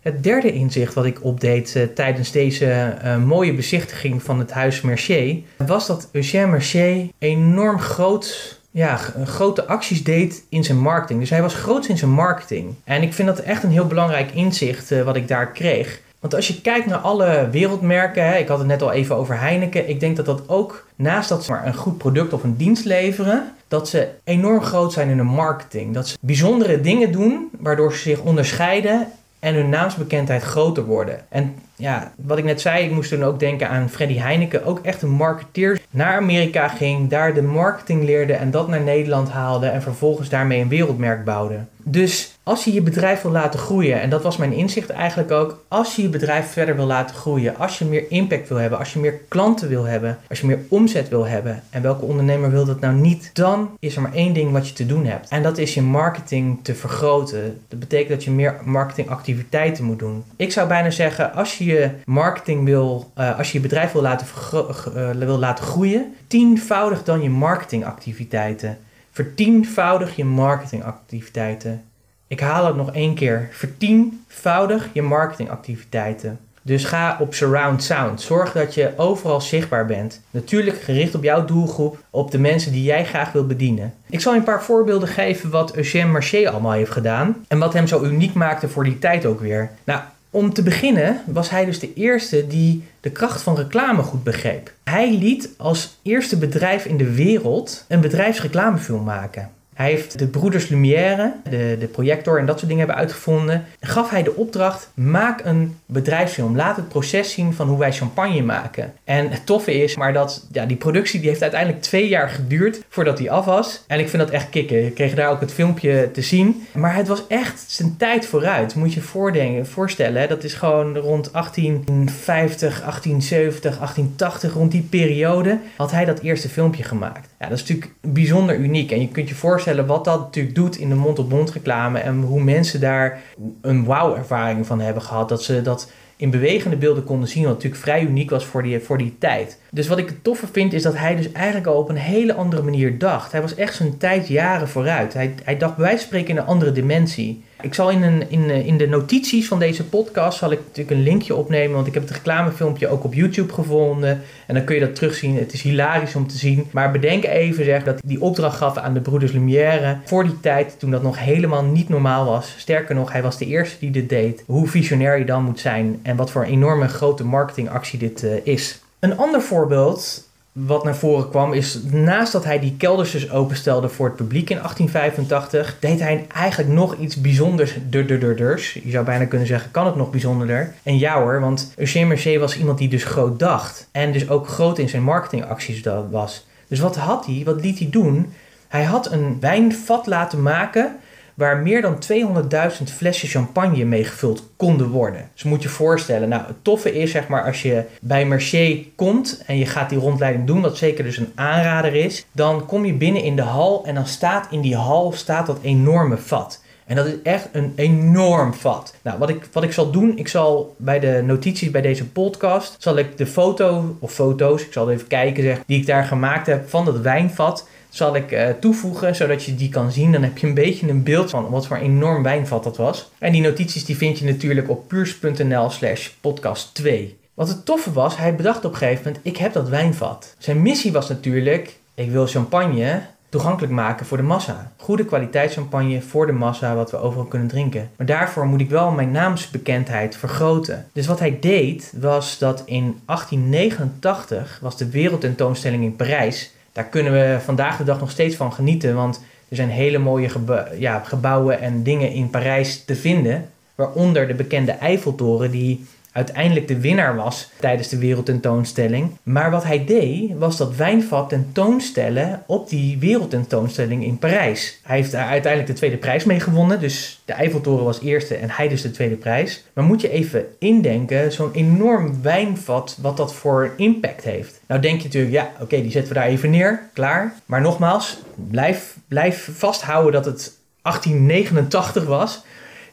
Het derde inzicht wat ik opdeed uh, tijdens deze uh, mooie bezichtiging van het huis Mercier... was dat Eugène Mercier enorm groot ja, grote acties deed in zijn marketing. Dus hij was groot in zijn marketing. En ik vind dat echt een heel belangrijk inzicht wat ik daar kreeg. Want als je kijkt naar alle wereldmerken, hè, ik had het net al even over Heineken, ik denk dat dat ook naast dat ze maar een goed product of een dienst leveren, dat ze enorm groot zijn in hun marketing. Dat ze bijzondere dingen doen waardoor ze zich onderscheiden en hun naamsbekendheid groter worden. En ja, wat ik net zei, ik moest toen ook denken aan Freddy Heineken. Ook echt een marketeer. Naar Amerika ging, daar de marketing leerde en dat naar Nederland haalde. En vervolgens daarmee een wereldmerk bouwde. Dus als je je bedrijf wil laten groeien, en dat was mijn inzicht eigenlijk ook, als je je bedrijf verder wil laten groeien, als je meer impact wil hebben, als je meer klanten wil hebben, als je meer omzet wil hebben, en welke ondernemer wil dat nou niet, dan is er maar één ding wat je te doen hebt. En dat is je marketing te vergroten. Dat betekent dat je meer marketingactiviteiten moet doen. Ik zou bijna zeggen, als je je marketing wil, uh, als je je bedrijf wil laten, uh, wil laten groeien, tienvoudig dan je marketingactiviteiten. Vertienvoudig je marketingactiviteiten. Ik haal het nog één keer. Vertienvoudig je marketingactiviteiten. Dus ga op surround sound. Zorg dat je overal zichtbaar bent. Natuurlijk gericht op jouw doelgroep, op de mensen die jij graag wil bedienen. Ik zal een paar voorbeelden geven wat Eugène Marché allemaal heeft gedaan. En wat hem zo uniek maakte voor die tijd ook weer. Nou, om te beginnen was hij dus de eerste die de kracht van reclame goed begreep. Hij liet als eerste bedrijf in de wereld een bedrijfsreclamefilm maken. Hij heeft de broeders Lumière, de, de projector en dat soort dingen hebben uitgevonden. Gaf hij de opdracht, maak een bedrijfsfilm. Laat het proces zien van hoe wij champagne maken. En het toffe is maar dat ja, die productie die heeft uiteindelijk twee jaar geduurd voordat hij af was. En ik vind dat echt kicken. Ik kreeg daar ook het filmpje te zien. Maar het was echt zijn tijd vooruit. Moet je voordenken, voorstellen. Dat is gewoon rond 1850, 1870, 1880, rond die periode had hij dat eerste filmpje gemaakt. Ja, dat is natuurlijk bijzonder uniek. En je kunt je voorstellen wat dat natuurlijk doet in de mond-op-mond reclame. En hoe mensen daar een wauw-ervaring van hebben gehad. Dat ze dat in bewegende beelden konden zien. Wat natuurlijk vrij uniek was voor die, voor die tijd. Dus wat ik het toffe vind is dat hij dus eigenlijk al op een hele andere manier dacht. Hij was echt zijn tijd jaren vooruit. Hij, hij dacht bij wijze van spreken in een andere dimensie. Ik zal in, een, in, in de notities van deze podcast zal ik natuurlijk een linkje opnemen, want ik heb het reclamefilmpje ook op YouTube gevonden. En dan kun je dat terugzien. Het is hilarisch om te zien. Maar bedenk even zeg, dat die opdracht gaf aan de broeders Lumière voor die tijd toen dat nog helemaal niet normaal was. Sterker nog, hij was de eerste die dit deed. Hoe visionair je dan moet zijn en wat voor een enorme grote marketingactie dit uh, is. Een ander voorbeeld wat naar voren kwam is, naast dat hij die kelders dus openstelde voor het publiek in 1885, deed hij eigenlijk nog iets bijzonders. Je zou bijna kunnen zeggen, kan het nog bijzonderder? En ja hoor, want Eugène Mercier was iemand die dus groot dacht. En dus ook groot in zijn marketingacties was. Dus wat had hij? Wat liet hij doen? Hij had een wijnvat laten maken waar meer dan 200.000 flessen champagne mee gevuld konden worden. Dus moet je voorstellen, nou het toffe is zeg maar als je bij Mercier komt en je gaat die rondleiding doen, wat zeker dus een aanrader is, dan kom je binnen in de hal en dan staat in die hal staat dat enorme vat. En dat is echt een enorm vat. Nou, wat ik, wat ik zal doen, ik zal bij de notities bij deze podcast, zal ik de foto of foto's, ik zal even kijken zeg, die ik daar gemaakt heb van dat wijnvat, zal ik uh, toevoegen, zodat je die kan zien. Dan heb je een beetje een beeld van wat voor enorm wijnvat dat was. En die notities die vind je natuurlijk op puurs.nl slash podcast 2. Wat het toffe was, hij bedacht op een gegeven moment, ik heb dat wijnvat. Zijn missie was natuurlijk, ik wil champagne toegankelijk maken voor de massa. Goede kwaliteit champagne voor de massa, wat we overal kunnen drinken. Maar daarvoor moet ik wel mijn naamsbekendheid vergroten. Dus wat hij deed, was dat in 1889 was de wereldtentoonstelling in Parijs daar kunnen we vandaag de dag nog steeds van genieten. Want er zijn hele mooie ja, gebouwen en dingen in Parijs te vinden. Waaronder de bekende Eiffeltoren, die uiteindelijk de winnaar was tijdens de wereldtentoonstelling. Maar wat hij deed, was dat wijnvat tentoonstellen op die wereldtentoonstelling in Parijs. Hij heeft daar uiteindelijk de tweede prijs mee gewonnen. Dus de Eiffeltoren was eerste en hij dus de tweede prijs. Maar moet je even indenken, zo'n enorm wijnvat, wat dat voor impact heeft. Nou denk je natuurlijk, ja, oké, die zetten we daar even neer, klaar. Maar nogmaals, blijf, blijf vasthouden dat het 1889 was.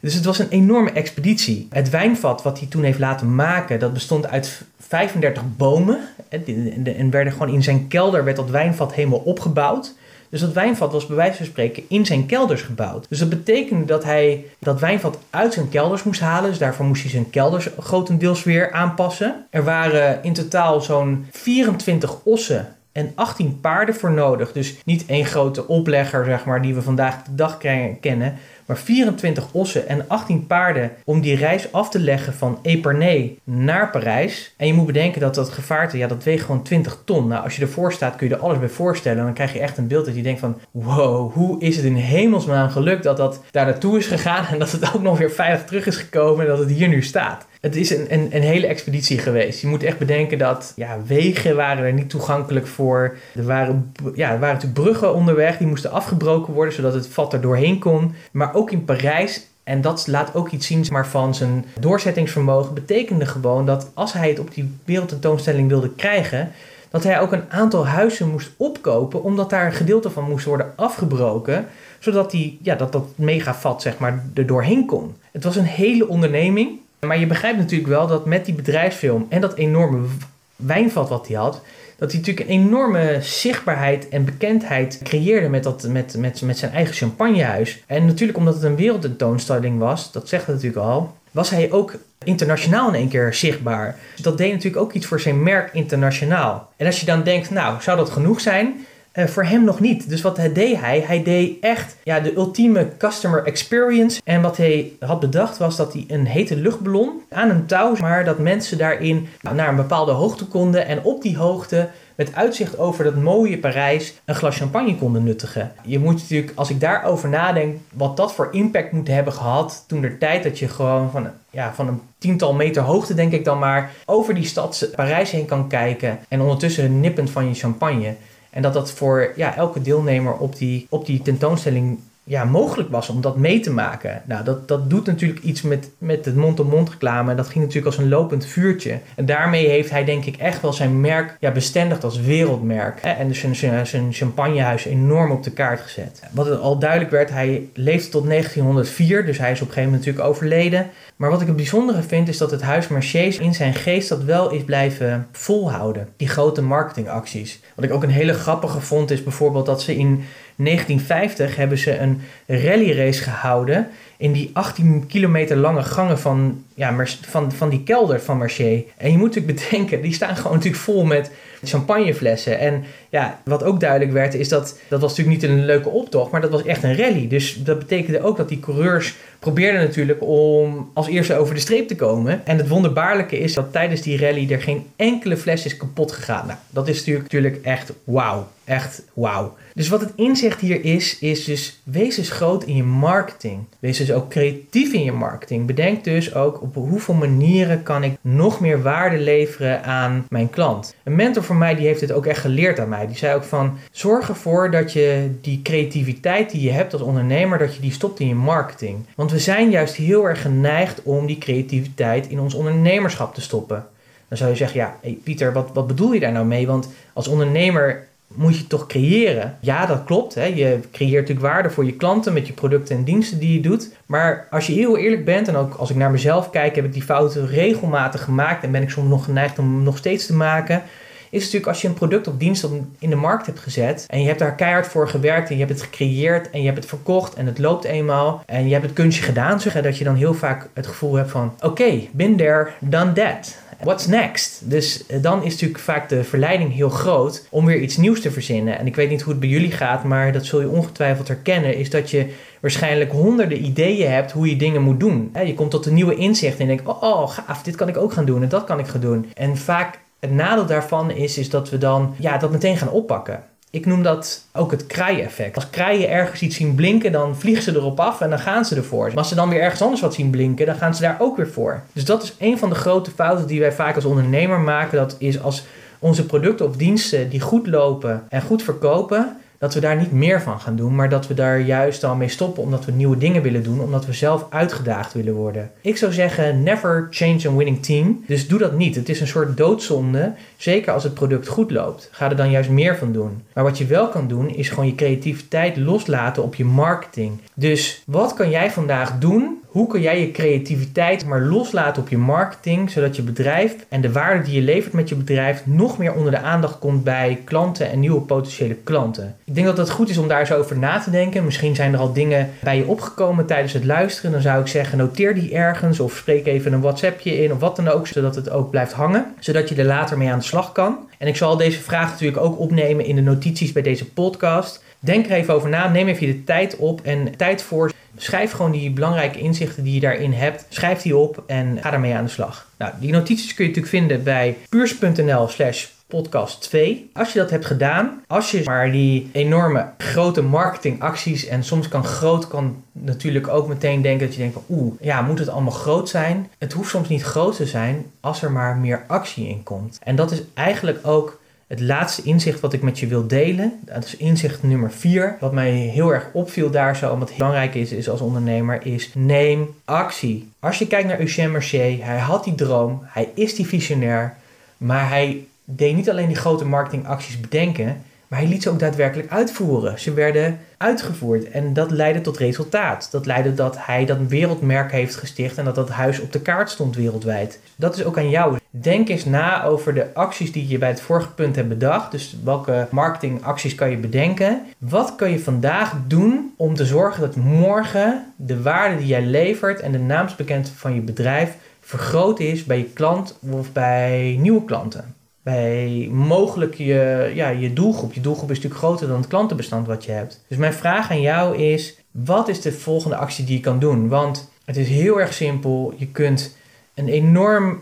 Dus het was een enorme expeditie. Het wijnvat wat hij toen heeft laten maken, dat bestond uit 35 bomen. En werden gewoon in zijn kelder werd dat wijnvat helemaal opgebouwd. Dus dat wijnvat was bij wijze van spreken in zijn kelders gebouwd. Dus dat betekende dat hij dat wijnvat uit zijn kelders moest halen. Dus daarvoor moest hij zijn kelders grotendeels weer aanpassen. Er waren in totaal zo'n 24 ossen en 18 paarden voor nodig. Dus niet één grote oplegger, zeg maar, die we vandaag de dag kennen maar 24 ossen en 18 paarden om die reis af te leggen van Epernay naar Parijs. En je moet bedenken dat dat gevaarte, ja, dat weegt gewoon 20 ton. Nou, als je ervoor staat kun je er alles bij voorstellen. Dan krijg je echt een beeld dat je denkt van, wow, hoe is het in hemelsnaam gelukt dat dat daar naartoe is gegaan en dat het ook nog weer veilig terug is gekomen en dat het hier nu staat. Het is een, een, een, hele expeditie geweest. Je moet echt bedenken dat ja, wegen waren er niet toegankelijk voor. Er waren, ja, er waren natuurlijk bruggen onderweg, die moesten afgebroken worden zodat het vat er doorheen kon. Maar in Parijs, en dat laat ook iets zien maar, van zijn doorzettingsvermogen, betekende gewoon dat als hij het op die wereldtentoonstelling wilde krijgen, dat hij ook een aantal huizen moest opkopen, omdat daar een gedeelte van moest worden afgebroken, zodat die, ja, dat, dat megavat zeg maar, er doorheen kon. Het was een hele onderneming. Maar je begrijpt natuurlijk wel dat met die bedrijfsfilm en dat enorme wijnvat wat hij had, dat hij natuurlijk een enorme zichtbaarheid en bekendheid creëerde met, dat, met, met, met zijn eigen champagnehuis. En natuurlijk omdat het een wereldtentoonstelling was, dat zegt het natuurlijk al, was hij ook internationaal in één keer zichtbaar. Dus dat deed natuurlijk ook iets voor zijn merk internationaal. En als je dan denkt, nou, zou dat genoeg zijn? Uh, voor hem nog niet. Dus wat deed hij? Hij deed echt ja, de ultieme customer experience. En wat hij had bedacht was dat hij een hete luchtballon aan een touw, maar dat mensen daarin naar een bepaalde hoogte konden. En op die hoogte, met uitzicht over dat mooie Parijs, een glas champagne konden nuttigen. Je moet natuurlijk, als ik daarover nadenk, wat dat voor impact moet hebben gehad toen de tijd dat je gewoon van, ja, van een tiental meter hoogte, denk ik dan maar, over die stad Parijs heen kan kijken. En ondertussen nippend van je champagne. En dat dat voor ja, elke deelnemer op die, op die tentoonstelling ja, mogelijk was om dat mee te maken. Nou, dat, dat doet natuurlijk iets met, met het mond-op-mond reclame. Dat ging natuurlijk als een lopend vuurtje. En daarmee heeft hij denk ik echt wel zijn merk ja, bestendigd als wereldmerk. En dus zijn, zijn, champagnehuis enorm op de kaart gezet. Wat al duidelijk werd, hij leefde tot 1904. Dus hij is op een gegeven moment natuurlijk overleden. Maar wat ik het bijzondere vind is dat het huis Mercedes in zijn geest dat wel is blijven volhouden. Die grote marketingacties. Wat ik ook een hele grappige vond is bijvoorbeeld dat ze in 1950 hebben ze een rallyrace gehouden in die 18 kilometer lange gangen van, ja, van, van die kelder van Marché. En je moet natuurlijk bedenken, die staan gewoon natuurlijk vol met champagneflessen. En ja, wat ook duidelijk werd, is dat dat was natuurlijk niet een leuke optocht, maar dat was echt een rally. Dus dat betekende ook dat die coureurs probeerden natuurlijk om als eerste over de streep te komen. En het wonderbaarlijke is dat tijdens die rally er geen enkele fles is kapot gegaan. Nou, dat is natuurlijk, natuurlijk echt wauw. Echt wauw. Dus wat het inzicht hier is, is dus wees eens groot in je marketing. Wees dus ook creatief in je marketing. Bedenk dus ook op hoeveel manieren kan ik nog meer waarde leveren aan mijn klant. Een mentor mij die heeft dit ook echt geleerd aan mij. Die zei ook van zorg ervoor dat je die creativiteit die je hebt als ondernemer, dat je die stopt in je marketing. Want we zijn juist heel erg geneigd om die creativiteit in ons ondernemerschap te stoppen. Dan zou je zeggen, ja, Pieter, wat, wat bedoel je daar nou mee? Want als ondernemer moet je toch creëren. Ja, dat klopt. Hè. Je creëert natuurlijk waarde voor je klanten met je producten en diensten die je doet. Maar als je heel eerlijk bent, en ook als ik naar mezelf kijk, heb ik die fouten regelmatig gemaakt en ben ik soms nog geneigd om hem nog steeds te maken. Is natuurlijk als je een product of dienst in de markt hebt gezet en je hebt daar keihard voor gewerkt en je hebt het gecreëerd en je hebt het verkocht en het loopt eenmaal en je hebt het kunstje gedaan, zeg, dat je dan heel vaak het gevoel hebt van oké, okay, been there, done that. What's next? Dus eh, dan is natuurlijk vaak de verleiding heel groot om weer iets nieuws te verzinnen. En ik weet niet hoe het bij jullie gaat, maar dat zul je ongetwijfeld herkennen. Is dat je waarschijnlijk honderden ideeën hebt hoe je dingen moet doen. Je komt tot een nieuwe inzicht en je denkt: oh, oh, gaaf, dit kan ik ook gaan doen en dat kan ik gaan doen. En vaak het nadeel daarvan is, is dat we dan ja, dat meteen gaan oppakken. Ik noem dat ook het kraaien-effect. Als kraaien ergens iets zien blinken, dan vliegen ze erop af en dan gaan ze ervoor. Maar als ze dan weer ergens anders wat zien blinken, dan gaan ze daar ook weer voor. Dus dat is een van de grote fouten die wij vaak als ondernemer maken. Dat is als onze producten of diensten die goed lopen en goed verkopen, dat we daar niet meer van gaan doen, maar dat we daar juist al mee stoppen omdat we nieuwe dingen willen doen, omdat we zelf uitgedaagd willen worden. Ik zou zeggen, never change a winning team. Dus doe dat niet. Het is een soort doodzonde, zeker als het product goed loopt. Ga er dan juist meer van doen. Maar wat je wel kan doen, is gewoon je creativiteit loslaten op je marketing. Dus wat kan jij vandaag doen hoe kun jij je creativiteit maar loslaten op je marketing, zodat je bedrijf en de waarde die je levert met je bedrijf nog meer onder de aandacht komt bij klanten en nieuwe potentiële klanten? Ik denk dat het goed is om daar zo over na te denken. Misschien zijn er al dingen bij je opgekomen tijdens het luisteren. Dan zou ik zeggen, noteer die ergens of spreek even een WhatsAppje in of wat dan ook, zodat het ook blijft hangen, zodat je er later mee aan de slag kan. En ik zal deze vraag natuurlijk ook opnemen in de notities bij deze podcast. Denk er even over na, neem even de tijd op en tijd voor. Schrijf gewoon die belangrijke inzichten die je daarin hebt. Schrijf die op en ga daarmee aan de slag. Nou, die notities kun je natuurlijk vinden bij puurs.nl slash podcast 2. Als je dat hebt gedaan, als je maar die enorme grote marketingacties en soms kan groot, kan natuurlijk ook meteen denken dat je denkt van oeh, ja, moet het allemaal groot zijn? Het hoeft soms niet groot te zijn als er maar meer actie in komt. En dat is eigenlijk ook het laatste inzicht wat ik met je wil delen, dat is inzicht nummer 4. Wat mij heel erg opviel daar zo, en wat belangrijk is, is als ondernemer, is neem actie. Als je kijkt naar Eugène Mercier, hij had die droom, hij is die visionair, maar hij deed niet alleen die grote marketingacties bedenken, maar hij liet ze ook daadwerkelijk uitvoeren. Ze werden uitgevoerd en dat leidde tot resultaat. Dat leidde dat hij dat wereldmerk heeft gesticht en dat dat huis op de kaart stond wereldwijd. Dat is ook aan jou. Denk eens na over de acties die je bij het vorige punt hebt bedacht. Dus welke marketingacties kan je bedenken? Wat kan je vandaag doen om te zorgen dat morgen de waarde die jij levert en de naamsbekend van je bedrijf vergroot is bij je klant of bij nieuwe klanten? Bij mogelijk je, ja, je doelgroep. Je doelgroep is natuurlijk groter dan het klantenbestand wat je hebt. Dus mijn vraag aan jou is: wat is de volgende actie die je kan doen? Want het is heel erg simpel. Je kunt een enorme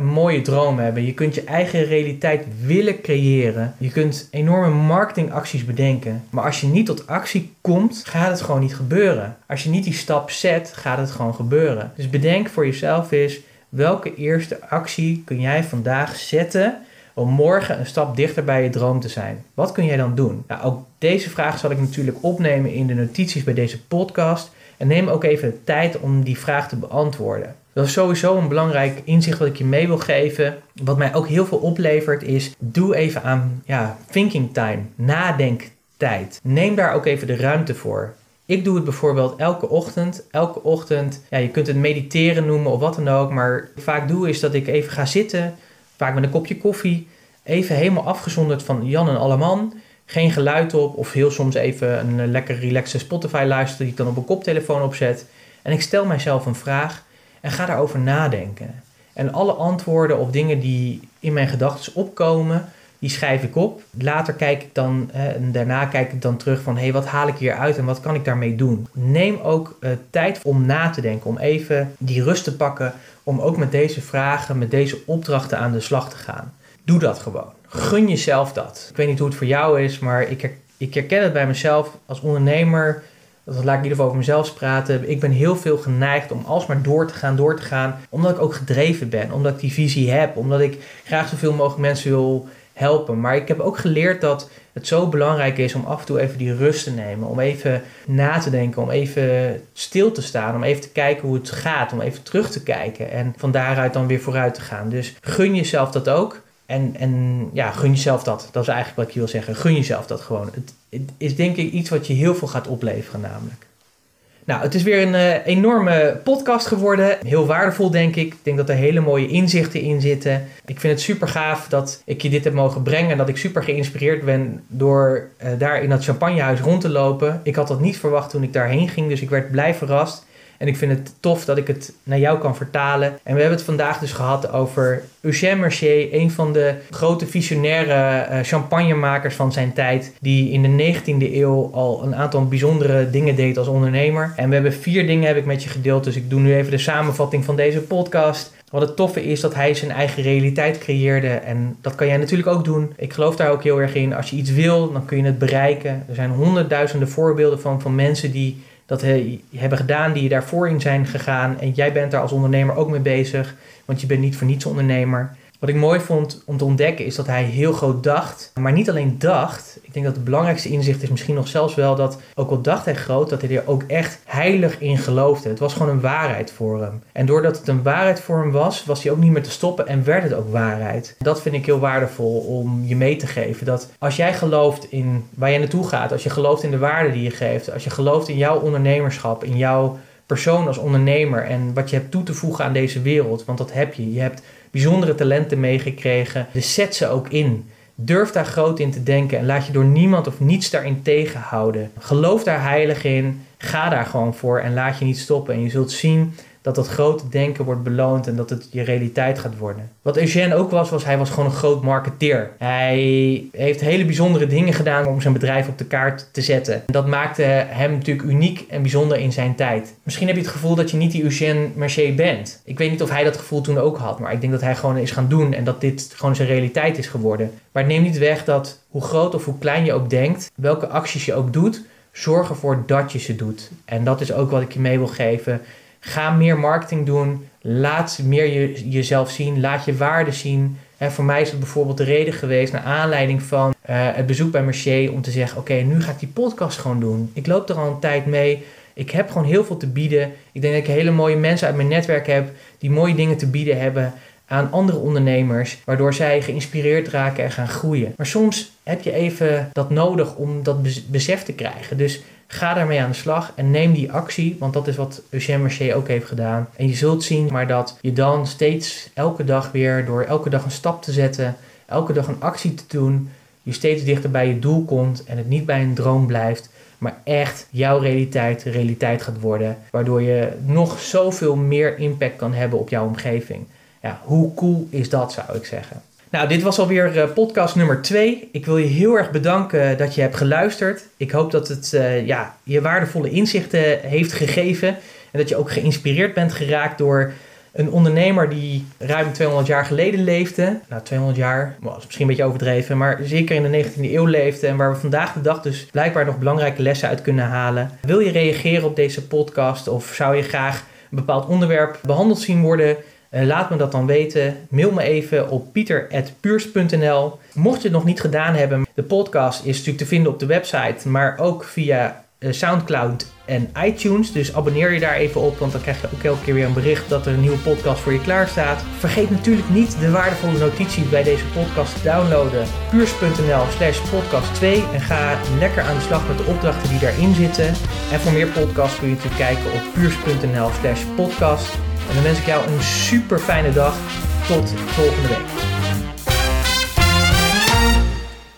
mooie droom hebben. Je kunt je eigen realiteit willen creëren. Je kunt enorme marketingacties bedenken. Maar als je niet tot actie komt, gaat het gewoon niet gebeuren. Als je niet die stap zet, gaat het gewoon gebeuren. Dus bedenk voor jezelf eens welke eerste actie kun jij vandaag zetten om morgen een stap dichter bij je droom te zijn. Wat kun jij dan doen? Nou, ook deze vraag zal ik natuurlijk opnemen in de notities bij deze podcast. En neem ook even de tijd om die vraag te beantwoorden. Dat is sowieso een belangrijk inzicht wat ik je mee wil geven. Wat mij ook heel veel oplevert is, doe even aan ja, thinking time, nadenktijd. Neem daar ook even de ruimte voor. Ik doe het bijvoorbeeld elke ochtend. Elke ochtend, ja, je kunt het mediteren noemen of wat dan ook. Maar vaak doe is dat ik even ga zitten vaak met een kopje koffie, even helemaal afgezonderd van Jan en Alleman. Geen geluid op of heel soms even een lekker relaxe Spotify luisteren die ik dan op een koptelefoon opzet. En ik stel mijzelf een vraag en ga daarover nadenken. En alle antwoorden of dingen die in mijn gedachten opkomen, die schrijf ik op. Later kijk ik dan, en daarna kijk ik dan terug van, hé, hey, wat haal ik hier uit en wat kan ik daarmee doen? Neem ook uh, tijd om na te denken, om even die rust te pakken, om ook met deze vragen, met deze opdrachten aan de slag te gaan. Doe dat gewoon. Gun jezelf dat. Ik weet niet hoe het voor jou is, maar ik, ik herken het bij mezelf als ondernemer. Dat laat ik in ieder geval over mezelf praten. Ik ben heel veel geneigd om alsmaar door te gaan, door te gaan. Omdat ik ook gedreven ben. Omdat ik die visie heb. Omdat ik graag zoveel mogelijk mensen wil helpen. Maar ik heb ook geleerd dat het zo belangrijk is om af en toe even die rust te nemen. Om even na te denken, om even stil te staan, om even te kijken hoe het gaat, om even terug te kijken en van daaruit dan weer vooruit te gaan. Dus gun jezelf dat ook. En, en ja, gun jezelf dat. Dat is eigenlijk wat ik wil zeggen. Gun jezelf dat gewoon. Het, het is denk ik iets wat je heel veel gaat opleveren namelijk. Nou, het is weer een uh, enorme podcast geworden. Heel waardevol, denk ik. Ik denk dat er hele mooie inzichten in zitten. Ik vind het super gaaf dat ik je dit heb mogen brengen. En dat ik super geïnspireerd ben door uh, daar in dat champagnehuis rond te lopen. Ik had dat niet verwacht toen ik daarheen ging. Dus ik werd blij verrast. En ik vind het tof dat ik het naar jou kan vertalen. En we hebben het vandaag dus gehad over Eugène Mercier, een van de grote visionaire uh, champagnemakers van zijn tijd, die in de 19e eeuw al een aantal bijzondere dingen deed als ondernemer. En we hebben vier dingen heb ik met je gedeeld, dus ik doe nu even de samenvatting van deze podcast. Wat het toffe is dat hij zijn eigen realiteit creëerde. En dat kan jij natuurlijk ook doen. Ik geloof daar ook heel erg in. Als je iets wil, dan kun je het bereiken. Er zijn honderdduizenden voorbeelden van, van mensen die dat he, hebben gedaan, die daarvoor in zijn gegaan. En jij bent daar als ondernemer ook mee bezig, want je bent niet voor niets ondernemer. Wat ik mooi vond om te ontdekken is dat hij heel groot dacht, maar niet alleen dacht. Ik denk dat het belangrijkste inzicht is misschien nog zelfs wel dat, ook al dacht hij groot, dat hij er ook echt heilig in geloofde. Het was gewoon een waarheid voor hem. En doordat het een waarheid voor hem was, was hij ook niet meer te stoppen en werd het ook waarheid. Dat vind ik heel waardevol om je mee te geven. Dat als jij gelooft in waar je naartoe gaat, als je gelooft in de waarde die je geeft, als je gelooft in jouw ondernemerschap, in jouw persoon als ondernemer en wat je hebt toe te voegen aan deze wereld, want dat heb je. Je hebt bijzondere talenten meegekregen. Dus zet ze ook in. Durf daar groot in te denken en laat je door niemand of niets daarin tegenhouden. Geloof daar heilig in. Ga daar gewoon voor en laat je niet stoppen. En je zult zien dat dat grote denken wordt beloond en dat het je realiteit gaat worden. Wat Eugène ook was, was hij was gewoon een groot marketeer. Hij heeft hele bijzondere dingen gedaan om zijn bedrijf op de kaart te zetten. Dat maakte hem natuurlijk uniek en bijzonder in zijn tijd. Misschien heb je het gevoel dat je niet die Eugène Mercier bent. Ik weet niet of hij dat gevoel toen ook had, maar ik denk dat hij gewoon is gaan doen en dat dit gewoon zijn realiteit is geworden. Maar het neemt niet weg dat hoe groot of hoe klein je ook denkt, welke acties je ook doet, zorg ervoor dat je ze doet. En dat is ook wat ik je mee wil geven. Ga meer marketing doen. Laat meer je, jezelf zien. Laat je waarde zien. En voor mij is het bijvoorbeeld de reden geweest, naar aanleiding van uh, het bezoek bij Mercier, om te zeggen: Oké, nu ga ik die podcast gewoon doen. Ik loop er al een tijd mee. Ik heb gewoon heel veel te bieden. Ik denk dat ik hele mooie mensen uit mijn netwerk heb die mooie dingen te bieden hebben aan andere ondernemers, waardoor zij geïnspireerd raken en gaan groeien. Maar soms heb je even dat nodig om dat besef te krijgen. Dus Ga daarmee aan de slag en neem die actie, want dat is wat Eugène Mercier ook heeft gedaan. En je zult zien maar dat je dan steeds elke dag weer, door elke dag een stap te zetten, elke dag een actie te doen, je steeds dichter bij je doel komt en het niet bij een droom blijft, maar echt jouw realiteit realiteit gaat worden. Waardoor je nog zoveel meer impact kan hebben op jouw omgeving. Ja, hoe cool is dat, zou ik zeggen. Nou, dit was alweer uh, podcast nummer 2. Ik wil je heel erg bedanken dat je hebt geluisterd. Ik hoop dat het uh, ja, je waardevolle inzichten heeft gegeven. En dat je ook geïnspireerd bent geraakt door een ondernemer die ruim 200 jaar geleden leefde. Nou, 200 jaar, is misschien een beetje overdreven, maar zeker in de 19e eeuw leefde. En waar we vandaag de dag dus blijkbaar nog belangrijke lessen uit kunnen halen. Wil je reageren op deze podcast of zou je graag een bepaald onderwerp behandeld zien worden? Eh, laat me dat dan weten. Mail me even op pieter.puurs.nl. Mocht je het nog niet gedaan hebben, de podcast is natuurlijk te vinden op de website, maar ook via eh, Soundcloud en iTunes. Dus abonneer je daar even op, want dan krijg je ook elke keer weer een bericht dat er een nieuwe podcast voor je klaar staat. Vergeet natuurlijk niet de waardevolle notities bij deze podcast te downloaden. puurs.nl slash podcast 2 en ga lekker aan de slag met de opdrachten die daarin zitten. En voor meer podcasts kun je natuurlijk kijken op puurs.nl slash podcast. En dan wens ik jou een super fijne dag. Tot volgende week.